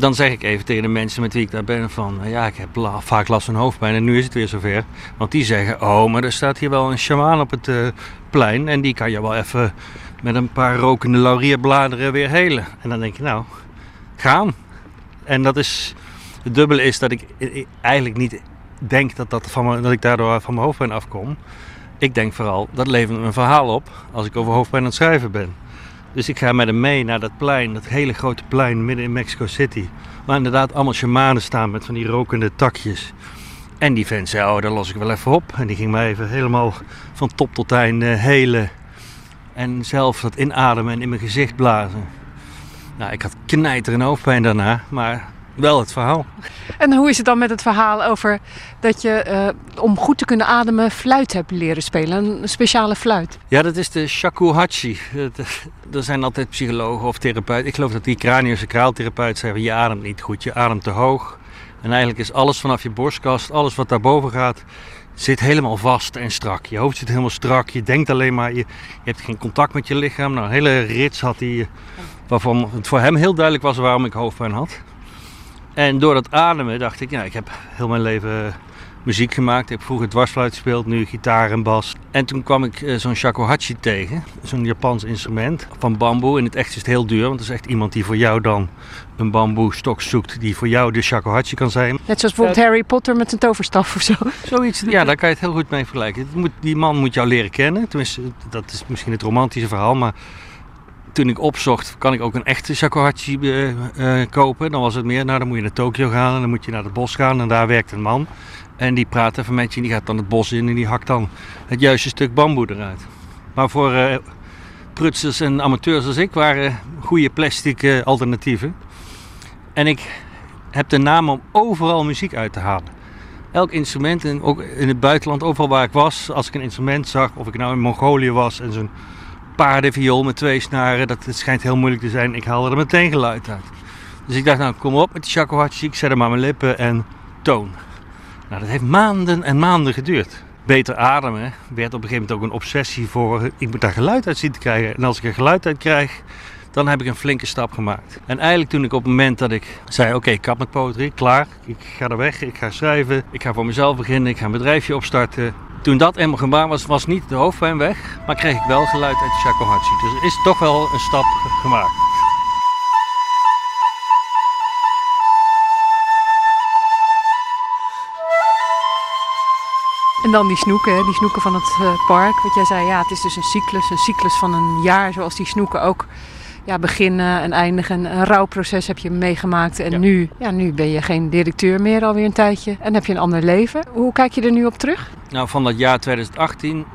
Dan zeg ik even tegen de mensen met wie ik daar ben van... ja, ik heb vaak last van hoofdpijn en nu is het weer zover. Want die zeggen, oh, maar er staat hier wel een shamaan op het eh, plein... en die kan je wel even met een paar rokende laurierbladeren weer helen. En dan denk je, nou, gaan. En dat is... Het dubbele is dat ik eh, eigenlijk niet denk dat, dat, van me, dat ik daardoor van mijn hoofdpijn afkom. Ik denk vooral, dat levert een verhaal op als ik over hoofdpijn aan het schrijven ben. Dus ik ga met hem mee naar dat plein, dat hele grote plein midden in Mexico City. Waar inderdaad allemaal shamanen staan met van die rokende takjes. En die vent zei, oh, daar los ik wel even op. En die ging mij even helemaal van top tot eind eh, helen. En zelf dat inademen en in mijn gezicht blazen. Nou, ik had knijter en hoofdpijn daarna, maar wel het verhaal. En hoe is het dan met het verhaal over dat je eh, om goed te kunnen ademen fluit hebt leren spelen? Een speciale fluit. Ja, dat is de shakuhachi. Dat- Er zijn altijd psychologen of therapeuten. Ik geloof dat die craniosacraaltherapeut zeggen, je ademt niet goed, je ademt te hoog. En eigenlijk is alles vanaf je borstkast, alles wat daarboven gaat, zit helemaal vast en strak. Je hoofd zit helemaal strak, je denkt alleen maar, je, je hebt geen contact met je lichaam. Nou, een hele rits had hij, eh, waarvan het voor hem heel duidelijk was waarom ik hoofdpijn had. En door dat ademen dacht ik, ja, ik heb heel mijn leven eh, muziek gemaakt. Ik heb vroeger dwarsfluit gespeeld, nu gitaar en bas. En toen kwam ik eh, zo'n shakuhachi tegen, zo'n Japans instrument van bamboe. In het echt is het heel duur, want het is echt iemand die voor jou dan een bamboe stok zoekt die voor jou de shakuhachi kan zijn. Net zoals bijvoorbeeld Harry Potter met zijn toverstaf of zo. Zoiets, ja, daar kan je het heel goed mee vergelijken. Het moet, die man moet jou leren kennen. Tenminste, dat is misschien het romantische verhaal, maar toen ik opzocht, kan ik ook een echte shakuhachi eh, eh, kopen. Dan was het meer, nou dan moet je naar Tokio gaan en dan moet je naar het bos gaan en daar werkt een man. En die praat even met je en die gaat dan het bos in en die hakt dan het juiste stuk bamboe eruit. Maar voor eh prutsers en amateurs als ik waren goede plastic alternatieven. En ik heb de naam om overal muziek uit te halen. Elk instrument, en ook in het buitenland, overal waar ik was, als ik een instrument zag, of ik nou in Mongolië was en zo'n paardenviool met twee snaren, dat schijnt heel moeilijk te zijn, ik haalde er meteen geluid uit. Dus ik dacht, nou kom op met die shakuhachi, ik zet hem aan mijn lippen en toon. Nou, dat heeft maanden en maanden geduurd. Beter ademen werd op een gegeven moment ook een obsessie voor, ik moet daar geluid uit zien te krijgen. En als ik er geluid uit krijg, dan heb ik een flinke stap gemaakt. En eigenlijk toen ik op het moment dat ik zei, oké, ik kap met poëtrie, klaar. Ik ga er weg, ik ga schrijven, ik ga voor mezelf beginnen, ik ga een bedrijfje opstarten. Toen dat eenmaal gedaan was, was niet de hoofdpijn weg, maar kreeg ik wel geluid uit de shakuhachi. Dus er is toch wel een stap gemaakt. En dan die snoeken, die snoeken van het eh, park. Wat jij zei, ja, het is dus een cyclus. Een cyclus van een jaar, zoals die snoeken ook ja, beginnen en eindigen. Een rouwproces heb je meegemaakt. En nu, ja, nu ben je geen directeur meer alweer een tijdje. En heb je een ander leven. Hoe kijk je er nu op terug? Nou, van dat jaar 2018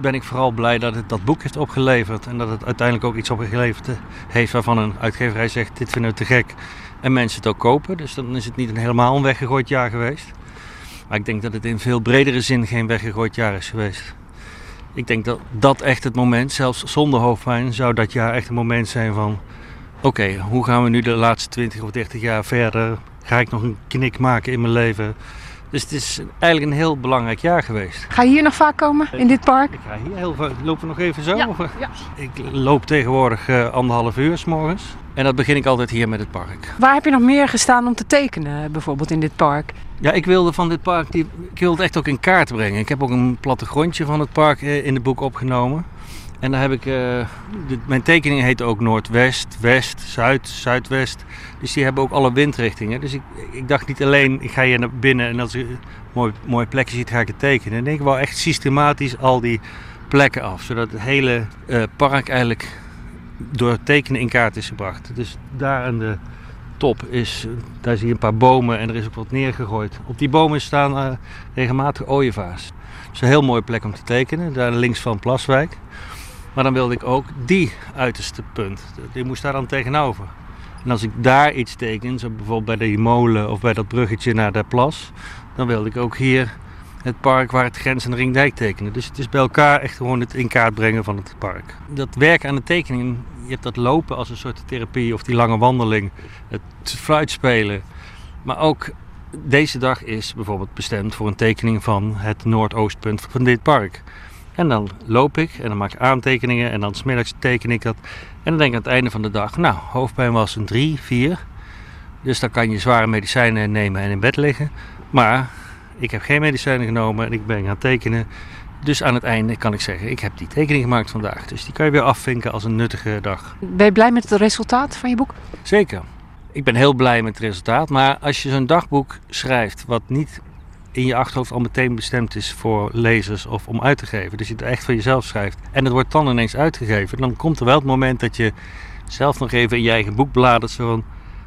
ben ik vooral blij dat het dat boek heeft opgeleverd. En dat het uiteindelijk ook iets opgeleverd heeft waarvan een uitgeverij zegt, dit vinden we te gek. En mensen het ook kopen. Dus dan is het niet een helemaal een weggegooid jaar geweest. Maar ik denk dat het in veel bredere zin geen weggegooid jaar is geweest. Ik denk dat dat echt het moment, zelfs zonder hoofdpijn, zou dat jaar echt een moment zijn van... Oké, hoe gaan we nu de laatste 20 of 30 jaar verder? Ga ik nog een knik maken in mijn leven? Dus het is eigenlijk een heel belangrijk jaar geweest. Ga je hier nog vaak komen, in dit park? Ik ga hier heel vaak... Lopen we nog even zo? Ja, ja. Ik loop tegenwoordig eh, anderhalf uur s morgens. En dat begin ik altijd hier met het park. Waar heb je nog meer gestaan om te tekenen, bijvoorbeeld in dit park? Ja, ik wilde van dit park, die, ik wilde het echt ook in kaart brengen. Ik heb ook een plattegrondje van het park eh, in het boek opgenomen. En dan heb ik, eh, de- mijn tekening heet ook Noordwest, West, Zuid, Zuidwest. Dus die hebben ook alle windrichtingen. Dus ik, ik dacht niet alleen, ik ga hier naar binnen en als je een mooi, mooi plekje ziet, ga ik het tekenen. Nee, ik wou echt systematisch al die plekken af. Zodat het hele eh, park eigenlijk door tekenen in kaart is gebracht. Dus daar aan de top is, daar zie je een paar bomen en er is ook wat neergegooid. Op die bomen staan eh, regelmatig ooievaars. Dat is een heel mooie plek om te tekenen, daar links van Plaswijk. Maar dan wilde ik ook die uiterste punt. Die moest daar dan tegenover. En als ik daar iets teken, zo bijvoorbeeld bij die molen of bij dat bruggetje naar de plas, dan wilde ik ook hier het park waar het grens en de ringdijk tekenen. Dus het is bij elkaar echt gewoon het in kaart brengen van het park. Dat werken aan de tekening, je hebt dat lopen als een soort therapie of die lange wandeling, het fluitspelen. Maar ook deze dag is bijvoorbeeld bestemd voor een tekening van het noordoostpunt van dit park. En dan loop ik en dan maak ik aantekeningen en dan smiddags teken ik dat. En dan denk ik aan het einde van de dag, nou, hoofdpijn was een 3, 4. Dus dan kan je zware medicijnen nemen en in bed liggen. Maar ik heb geen medicijnen genomen en ik ben gaan tekenen. Dus aan het einde kan ik zeggen, ik heb die tekening gemaakt vandaag. Dus die kan je weer afvinken als een nuttige dag. Ben je blij met het resultaat van je boek? Zeker. Ik ben heel blij met het resultaat. Maar als je zo'n dagboek schrijft, wat niet in je achterhoofd al meteen bestemd is voor lezers of om uit te geven. Dus je het echt voor jezelf schrijft. En het wordt dan ineens uitgegeven. Dan komt er wel het moment dat je zelf nog even in je eigen boek bladert. Zo van,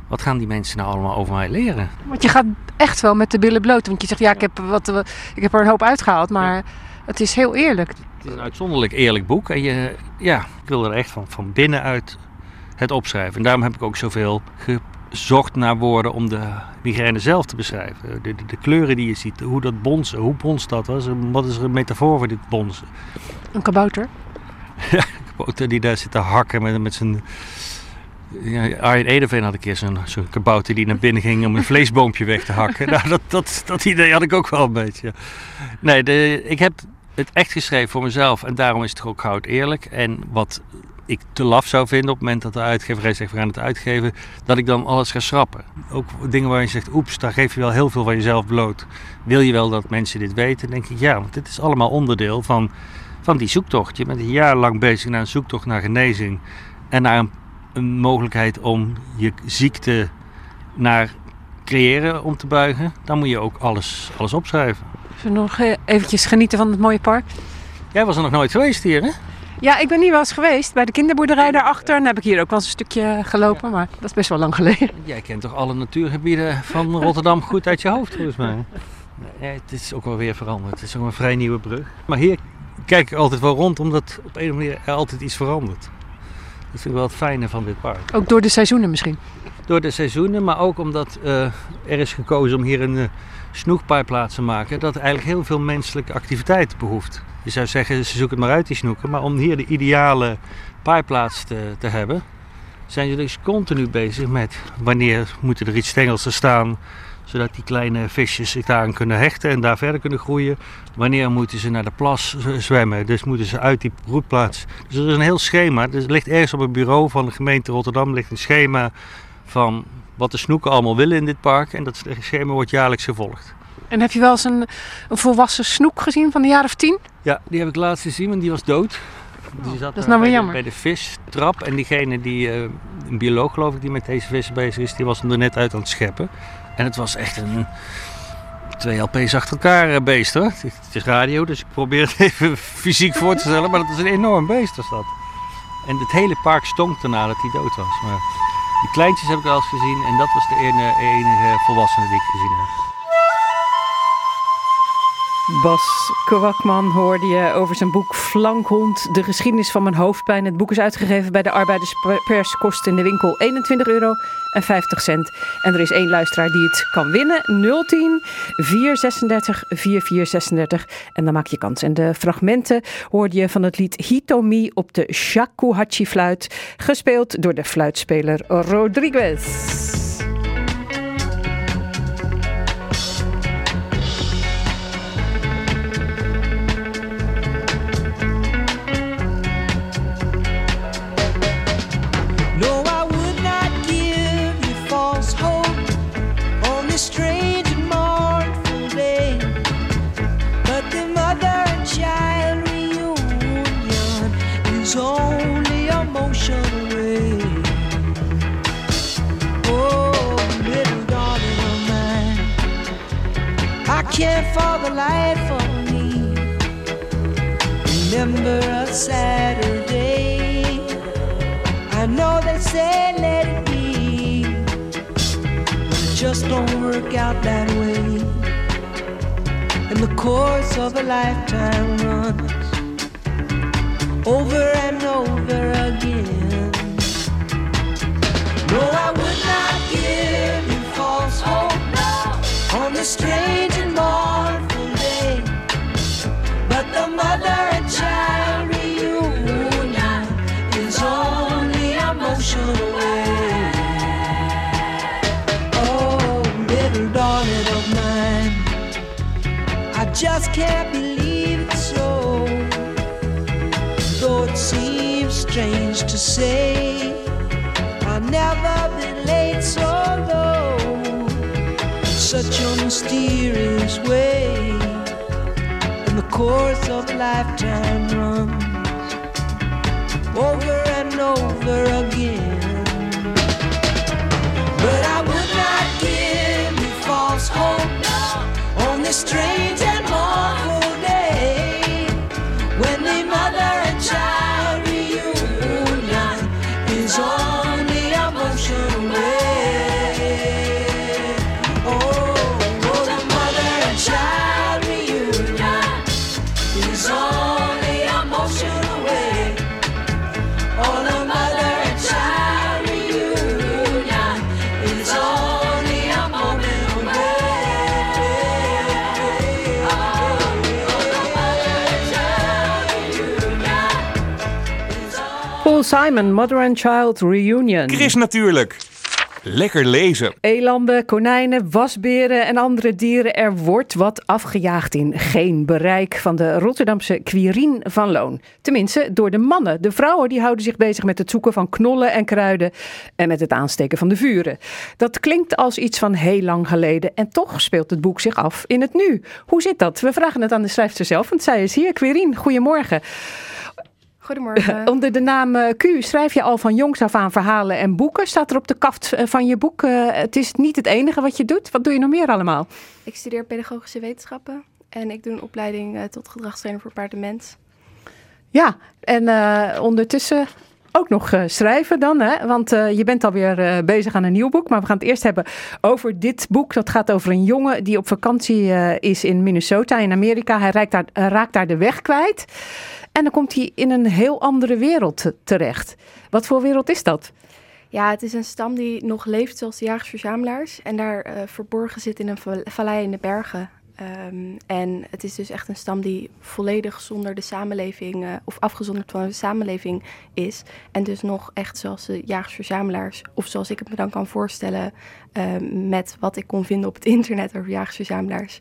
wat gaan die mensen nou allemaal over mij leren? Want je gaat echt wel met de billen bloot. Want je zegt, ja, ik heb, wat, ik heb er een hoop uitgehaald. Maar het is heel eerlijk. Het is een uitzonderlijk eerlijk boek. En je, ja, ik wil er echt van, van binnenuit het opschrijven. En daarom heb ik ook zoveel gezocht naar woorden om de migraine zelf te beschrijven. De, de, de kleuren die je ziet, hoe dat bonzen, hoe bonst dat was. Wat is er een metafoor voor dit bonzen? Een kabouter. Ja, kabouter die daar zit te hakken met, met zijn... Ja, Arjen Edeveen had een keer zo'n zo'n kabouter die naar binnen ging om een vleesboompje weg te hakken. Nou, dat, dat, dat idee had ik ook wel een beetje. Nee, de, ik heb het echt geschreven voor mezelf en daarom is het ook goud eerlijk. En wat ik te laf zou vinden op het moment dat de uitgeverij zegt we gaan het uitgeven, dat ik dan alles ga schrappen. Ook dingen waar je zegt, oeps, daar geef je wel heel veel van jezelf bloot. Wil je wel dat mensen dit weten? Denk ik ja, want dit is allemaal onderdeel van, van die zoektocht. Je bent een jaar lang bezig naar een zoektocht naar genezing en naar een, een mogelijkheid om je ziekte naar creëren om te buigen. Dan moet je ook alles, alles opschrijven. Zullen we nog eh, eventjes genieten van het mooie park? Jij was er nog nooit geweest hier, hè? Ja, ik ben hier wel eens geweest bij de kinderboerderij daarachter. En heb ik hier ook wel eens een stukje gelopen, maar dat is best wel lang geleden. Jij kent toch alle natuurgebieden van Rotterdam goed uit je hoofd, volgens mij? Nee, het is ook wel weer veranderd. Het is ook een vrij nieuwe brug. Maar hier kijk ik altijd wel rond, omdat op een of andere manier er altijd iets verandert. Dat vind ik wel het fijne van dit park. Ook door de seizoenen misschien. Door de seizoenen, maar ook omdat eh, er is gekozen om hier een snoekpaaiplaats te maken. Dat eigenlijk heel veel menselijke activiteit behoeft. Je zou zeggen, ze zoeken het maar uit die snoeken. Maar om hier de ideale paaiplaats te, te hebben, zijn ze dus continu bezig met wanneer moeten er iets stengels te staan zodat die kleine visjes zich daaraan kunnen hechten en daar verder kunnen groeien. Wanneer moeten ze naar de plas zwemmen? Dus moeten ze uit die broedplaats. Dus er is een heel schema. Er ligt ergens op het bureau van de gemeente Rotterdam ligt een schema van wat de snoeken allemaal willen in dit park. En dat schema wordt jaarlijks gevolgd. En heb je wel eens een, een volwassen snoek gezien van een jaar of tien? Ja, die heb ik laatst gezien, want die was dood. Die zat dat is nou weer bij jammer. De, bij de vistrap. En diegene die, uh, een bioloog geloof ik, die met deze vissen bezig is, die was hem er net uit aan het scheppen. En het was echt een twee LP's achter elkaar uh, beest hoor. Het, het is radio, dus ik probeer het even fysiek voor te stellen. Maar dat is een enorm beest was dat. En het hele park stonk daarna dat hij dood was. Maar die kleintjes heb ik wel eens gezien. En dat was de enige, enige volwassene die ik gezien heb. Bas Kwakman hoorde je over zijn boek Flankhond, de geschiedenis van mijn hoofdpijn. Het boek is uitgegeven bij de Arbeiderspers, kost in de winkel 21 euro en 50 cent. En er is één luisteraar die het kan winnen, 010 436 4436. En dan maak je kans. En de fragmenten hoorde je van het lied Hitomi op de shakuhachi fluit, gespeeld door de fluitspeler Rodriguez. Can't for the life of me remember a Saturday. I know they say let it be, but it just don't work out that way. And the course of a lifetime runs over and over again. No, I would not on this strange and mournful day. But the mother and child reunion is only a motion away. Oh, little darling of mine, I just can't believe it's so. Though it seems strange to say, I've never been late so such a mysterious way and the course of lifetime runs over and over again. But I would not give you false hope on this strange Simon, Mother and Child Reunion. Chris natuurlijk. Lekker lezen. Elanden, konijnen, wasberen en andere dieren. Er wordt wat afgejaagd in geen bereik van de Rotterdamse Quirien van Loon. Tenminste, door de mannen. De vrouwen die houden zich bezig met het zoeken van knollen en kruiden en met het aansteken van de vuren. Dat klinkt als iets van heel lang geleden en toch speelt het boek zich af in het nu. Hoe zit dat? We vragen het aan de schrijfster zelf, want zij is hier. Quirien, goedemorgen. Goedemorgen. Onder de naam eh, Q schrijf je al van jongs af aan verhalen en boeken. Staat er op de kaft eh, van je boek. eh, het is niet het enige wat je doet. Wat doe je nog meer allemaal? Ik studeer pedagogische wetenschappen en ik doe een opleiding tot gedragstrainer voor paard en mens. Ja, en ondertussen ook nog schrijven dan. Hè? Want je bent alweer eh, bezig aan een nieuw boek. Maar we gaan het eerst hebben over dit boek. Dat gaat over een jongen die op vakantie is in Minnesota in Amerika. Hij raakt daar, raakt daar de weg kwijt. En dan komt hij in een heel andere wereld terecht. Wat voor wereld is dat? Ja, het is een stam die nog leeft zoals de jagers-verzamelaars en daar eh, verborgen zit in een va- vallei in de bergen. Ehm, en het is dus echt een stam die volledig zonder de samenleving, eh, of afgezonderd van de samenleving is. En dus nog echt zoals de jagers-verzamelaars, of zoals ik het me dan kan voorstellen, met wat ik kon vinden op het internet over jagers-verzamelaars,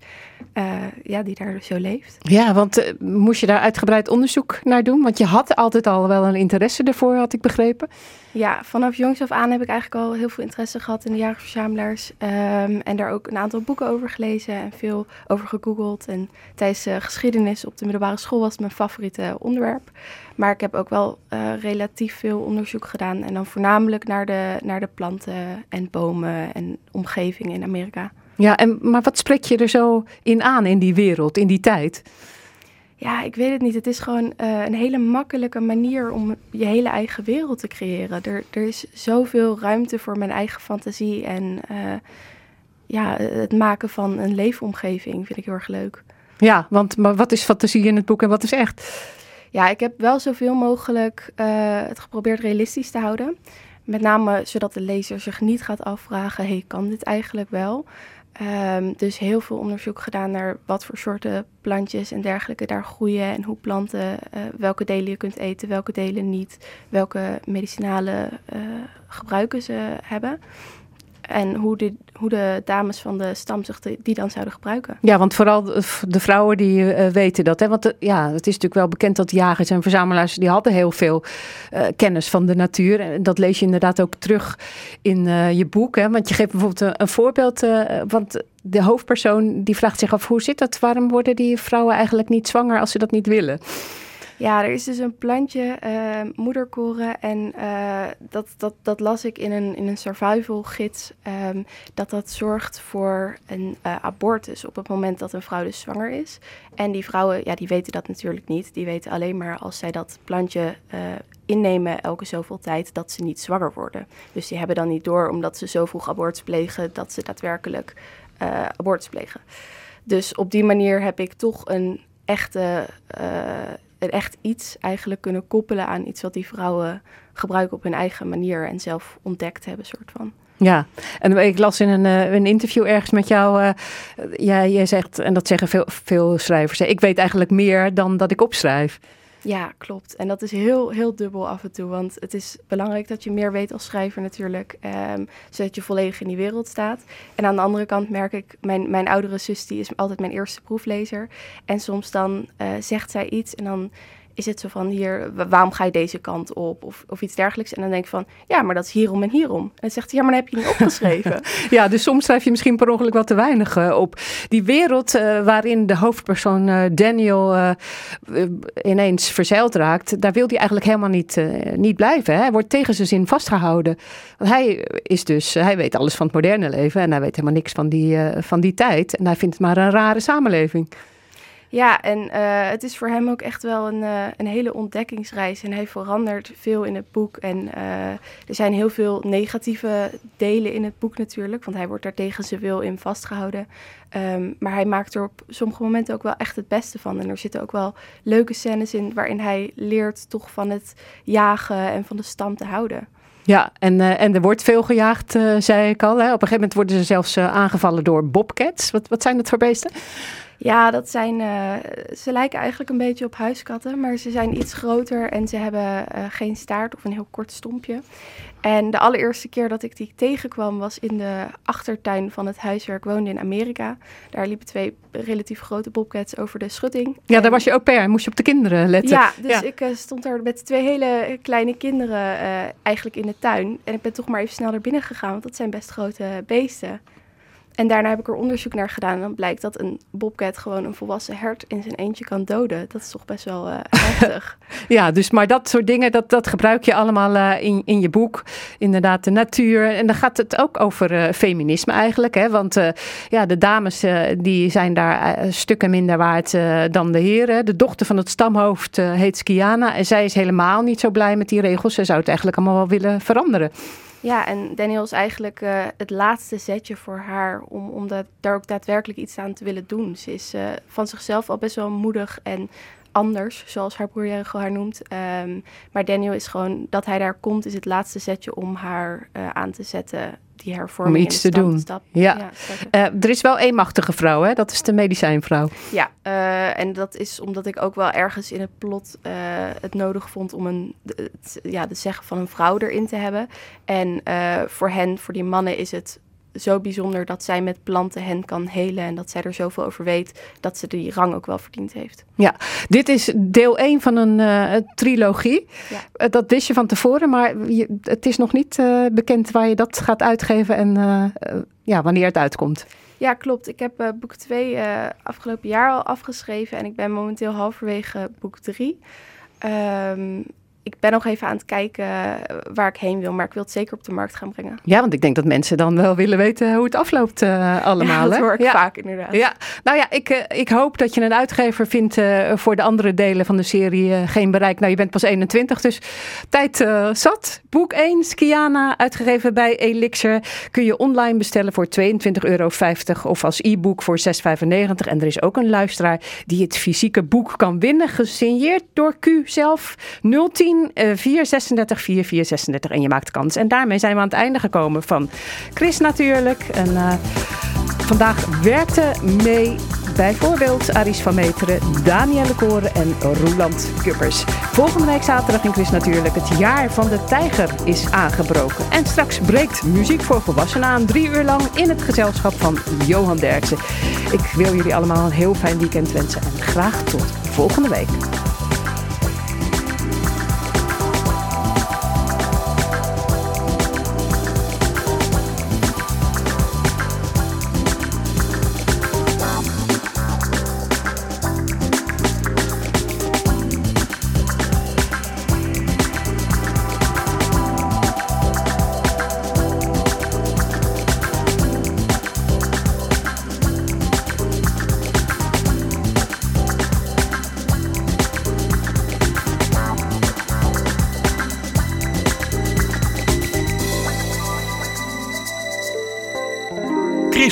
eh, ja, die daar zo leeft. Ja, want eh, moest je daar uitgebreid onderzoek naar doen? Want je had altijd al wel een interesse ervoor, had ik begrepen. Ja, vanaf jongs af aan heb ik eigenlijk al heel veel interesse gehad in de jagersverzamelaars. ehm en daar ook een aantal boeken over gelezen en veel over gegoogeld. En tijdens eh, geschiedenis op de middelbare school was het mijn favoriete onderwerp. Maar ik heb ook wel relatief veel onderzoek gedaan. En dan voornamelijk naar de, naar de planten en bomen en omgeving in Amerika. Ja, en, maar wat spreek je er zo in aan in die wereld, in die tijd? Ja, ik weet het niet. Het is gewoon eh, een hele makkelijke manier om je hele eigen wereld te creëren. Er, er is zoveel ruimte voor mijn eigen fantasie. En eh, ja, het maken van een leefomgeving vind ik heel erg leuk. Ja, want maar wat is fantasie in het boek en wat is echt? Ja, ik heb wel zoveel mogelijk eh, het geprobeerd realistisch te houden. Met name zodat de lezer zich niet gaat afvragen: hey, kan dit eigenlijk wel? Ehm, dus heel veel onderzoek gedaan naar wat voor soorten plantjes en dergelijke daar groeien en hoe planten, eh, welke delen je kunt eten, welke delen niet, welke medicinale eh, gebruiken ze hebben. En hoe hoe de dames van de stam zich die dan zouden gebruiken. Ja, want vooral de vrouwen die eh, weten dat. Hè? Want eh, ja, het is natuurlijk wel bekend dat jagers en verzamelaars... die hadden heel veel eh, kennis van de natuur. En dat lees je inderdaad ook terug in je boek. Hè? Want je geeft bijvoorbeeld een, een voorbeeld. want de hoofdpersoon die vraagt zich af... hoe zit dat? Waarom worden die vrouwen eigenlijk niet zwanger als ze dat niet willen? Ja, er is dus een plantje, eh, moederkoren. En eh, dat, dat, dat las ik in een, in een survival gids. ehm, dat dat zorgt voor een eh, abortus op het moment dat een vrouw dus zwanger is. En die vrouwen, ja, die weten dat natuurlijk niet. Die weten alleen maar als zij dat plantje eh, innemen elke zoveel tijd dat ze niet zwanger worden. Dus die hebben dan niet door, omdat ze zo vroeg abortus plegen, dat ze daadwerkelijk abortus plegen. Dus op die manier heb ik toch een echte, echt iets eigenlijk kunnen koppelen aan iets wat die vrouwen gebruiken op hun eigen manier en zelf ontdekt hebben, soort van. Ja, en ik las in een, eh, een interview ergens met jou, eh jij, jij zegt, en dat zeggen veel, veel schrijvers, ik weet eigenlijk meer dan dat ik opschrijf. Ja, klopt. En dat is heel, heel dubbel af en toe. Want het is belangrijk dat je meer weet als schrijver natuurlijk. ehm, zodat je volledig in die wereld staat. En aan de andere kant merk ik, mijn, mijn oudere zus die is altijd mijn eerste proeflezer. En soms dan eh, zegt zij iets en dan is het zo van hier, wa- waarom ga je deze kant op? Of, of iets dergelijks. En dan denk ik van, ja, maar dat is hierom en hierom. En dan zegt hij, ja, maar dat heb je niet opgeschreven. Ja, dus soms schrijf je misschien per ongeluk wat te weinig eh, op. Die wereld eh, waarin de hoofdpersoon eh, Daniel ineens verzeild raakt, daar wil hij eigenlijk helemaal niet, niet blijven. Hè? Hij wordt tegen zijn zin vastgehouden. Want hij is dus, hij weet alles van het moderne leven en hij weet helemaal niks van die, van die tijd. En hij vindt het maar een rare samenleving. Ja, en eh, het is voor hem ook echt wel een, eh, een hele ontdekkingsreis. En hij verandert veel in het boek. En eh, er zijn heel veel negatieve delen in het boek natuurlijk. Want hij wordt daar tegen zijn wil in vastgehouden. Ehm, maar hij maakt er op sommige momenten ook wel echt het beste van. En er zitten ook wel leuke scènes in waarin hij leert toch van het jagen en van de stam te houden. Ja, en, en er wordt veel gejaagd, eh, zei ik al. Hè? Op een gegeven moment worden ze zelfs aangevallen door bobcats. Wat, wat zijn dat voor beesten? Ja, dat zijn. eh, ze lijken eigenlijk een beetje op huiskatten, maar ze zijn iets groter en ze hebben eh, geen staart of een heel kort stompje. En de allereerste keer dat ik die tegenkwam was in de achtertuin van het huis waar ik woonde in Amerika. Daar liepen twee relatief grote bobcats over de schutting. Ja, daar was je au pair. Moest je op de kinderen letten. Ja, dus ik eh, stond daar met twee hele kleine kinderen eigenlijk in de tuin. En ik ben toch maar even snel naar binnen gegaan, want dat zijn best grote beesten. En daarna heb ik er onderzoek naar gedaan. En dan blijkt dat een bobcat gewoon een volwassen hert in zijn eentje kan doden. Dat is toch best wel eh, heftig. Ja, dus maar dat soort dingen, dat, dat gebruik je allemaal eh, in, in je boek. Inderdaad, de natuur. En dan gaat het ook over eh, feminisme eigenlijk. Hè? Want ja, de dames die zijn daar stukken minder waard dan de heren. De dochter van het stamhoofd heet Skiana. En zij is helemaal niet zo blij met die regels. Ze zou het eigenlijk allemaal wel willen veranderen. Ja, en Daniel is eigenlijk eh, het laatste zetje voor haar om, om dat, daar ook daadwerkelijk iets aan te willen doen. Ze is eh, van zichzelf al best wel moedig en anders, zoals haar broer Jericho haar noemt. Ehm, maar Daniel is gewoon, dat hij daar komt, is het laatste zetje om haar eh, aan te zetten, die hervorming Om in iets te doen. stap- Ja. Eh, er is wel één machtige vrouw, hè? dat is de medicijnvrouw. Ja, eh, en dat is omdat ik ook wel ergens in het plot het nodig vond om een, het, ja, de zeggen van een vrouw erin te hebben. En voor hen, voor die mannen, is het zo bijzonder dat zij met planten hen kan helen en dat zij er zoveel over weet dat ze die rang ook wel verdiend heeft. Ja, dit is deel 1 van een eh, trilogie. Ja. Eh, dat wist je van tevoren, maar je, het is nog niet eh, bekend waar je dat gaat uitgeven en ja, wanneer het uitkomt. Ja, klopt. Ik heb boek 2 afgelopen jaar al afgeschreven en ik ben momenteel halverwege boek 3. Ik ben nog even aan het kijken eh, waar ik heen wil, maar ik wil het zeker op de markt gaan brengen. Ja, want ik denk dat mensen dan wel willen weten hoe het afloopt eh, allemaal. Ja, dat hoor ik ja. vaak inderdaad. Ja, nou ja, ik, eh, ik hoop dat je een uitgever vindt eh, voor de andere delen van de serie eh, Geen Bereik. Nou, je bent pas 21, dus tijd eh, zat. Boek 1, Skiana, uitgegeven bij Elixir. Kun je online bestellen voor 22,50 euro of als e-book voor 6,95. En er is ook een luisteraar die het fysieke boek kan winnen, gesigneerd door Q zelf. 010 eh, 436 4436 en je maakt kans. En daarmee zijn we aan het einde gekomen van Chris natuurlijk. En eh, vandaag werkte mee bijvoorbeeld Aris van Meteren, Danielle Koren en Roeland Kuppers. Volgende week zaterdag in Chris natuurlijk het jaar van de tijger is aangebroken. En straks breekt muziek voor volwassenen aan drie uur lang in het gezelschap van Johan Derksen. Ik wil jullie allemaal een heel fijn weekend wensen en graag tot volgende week.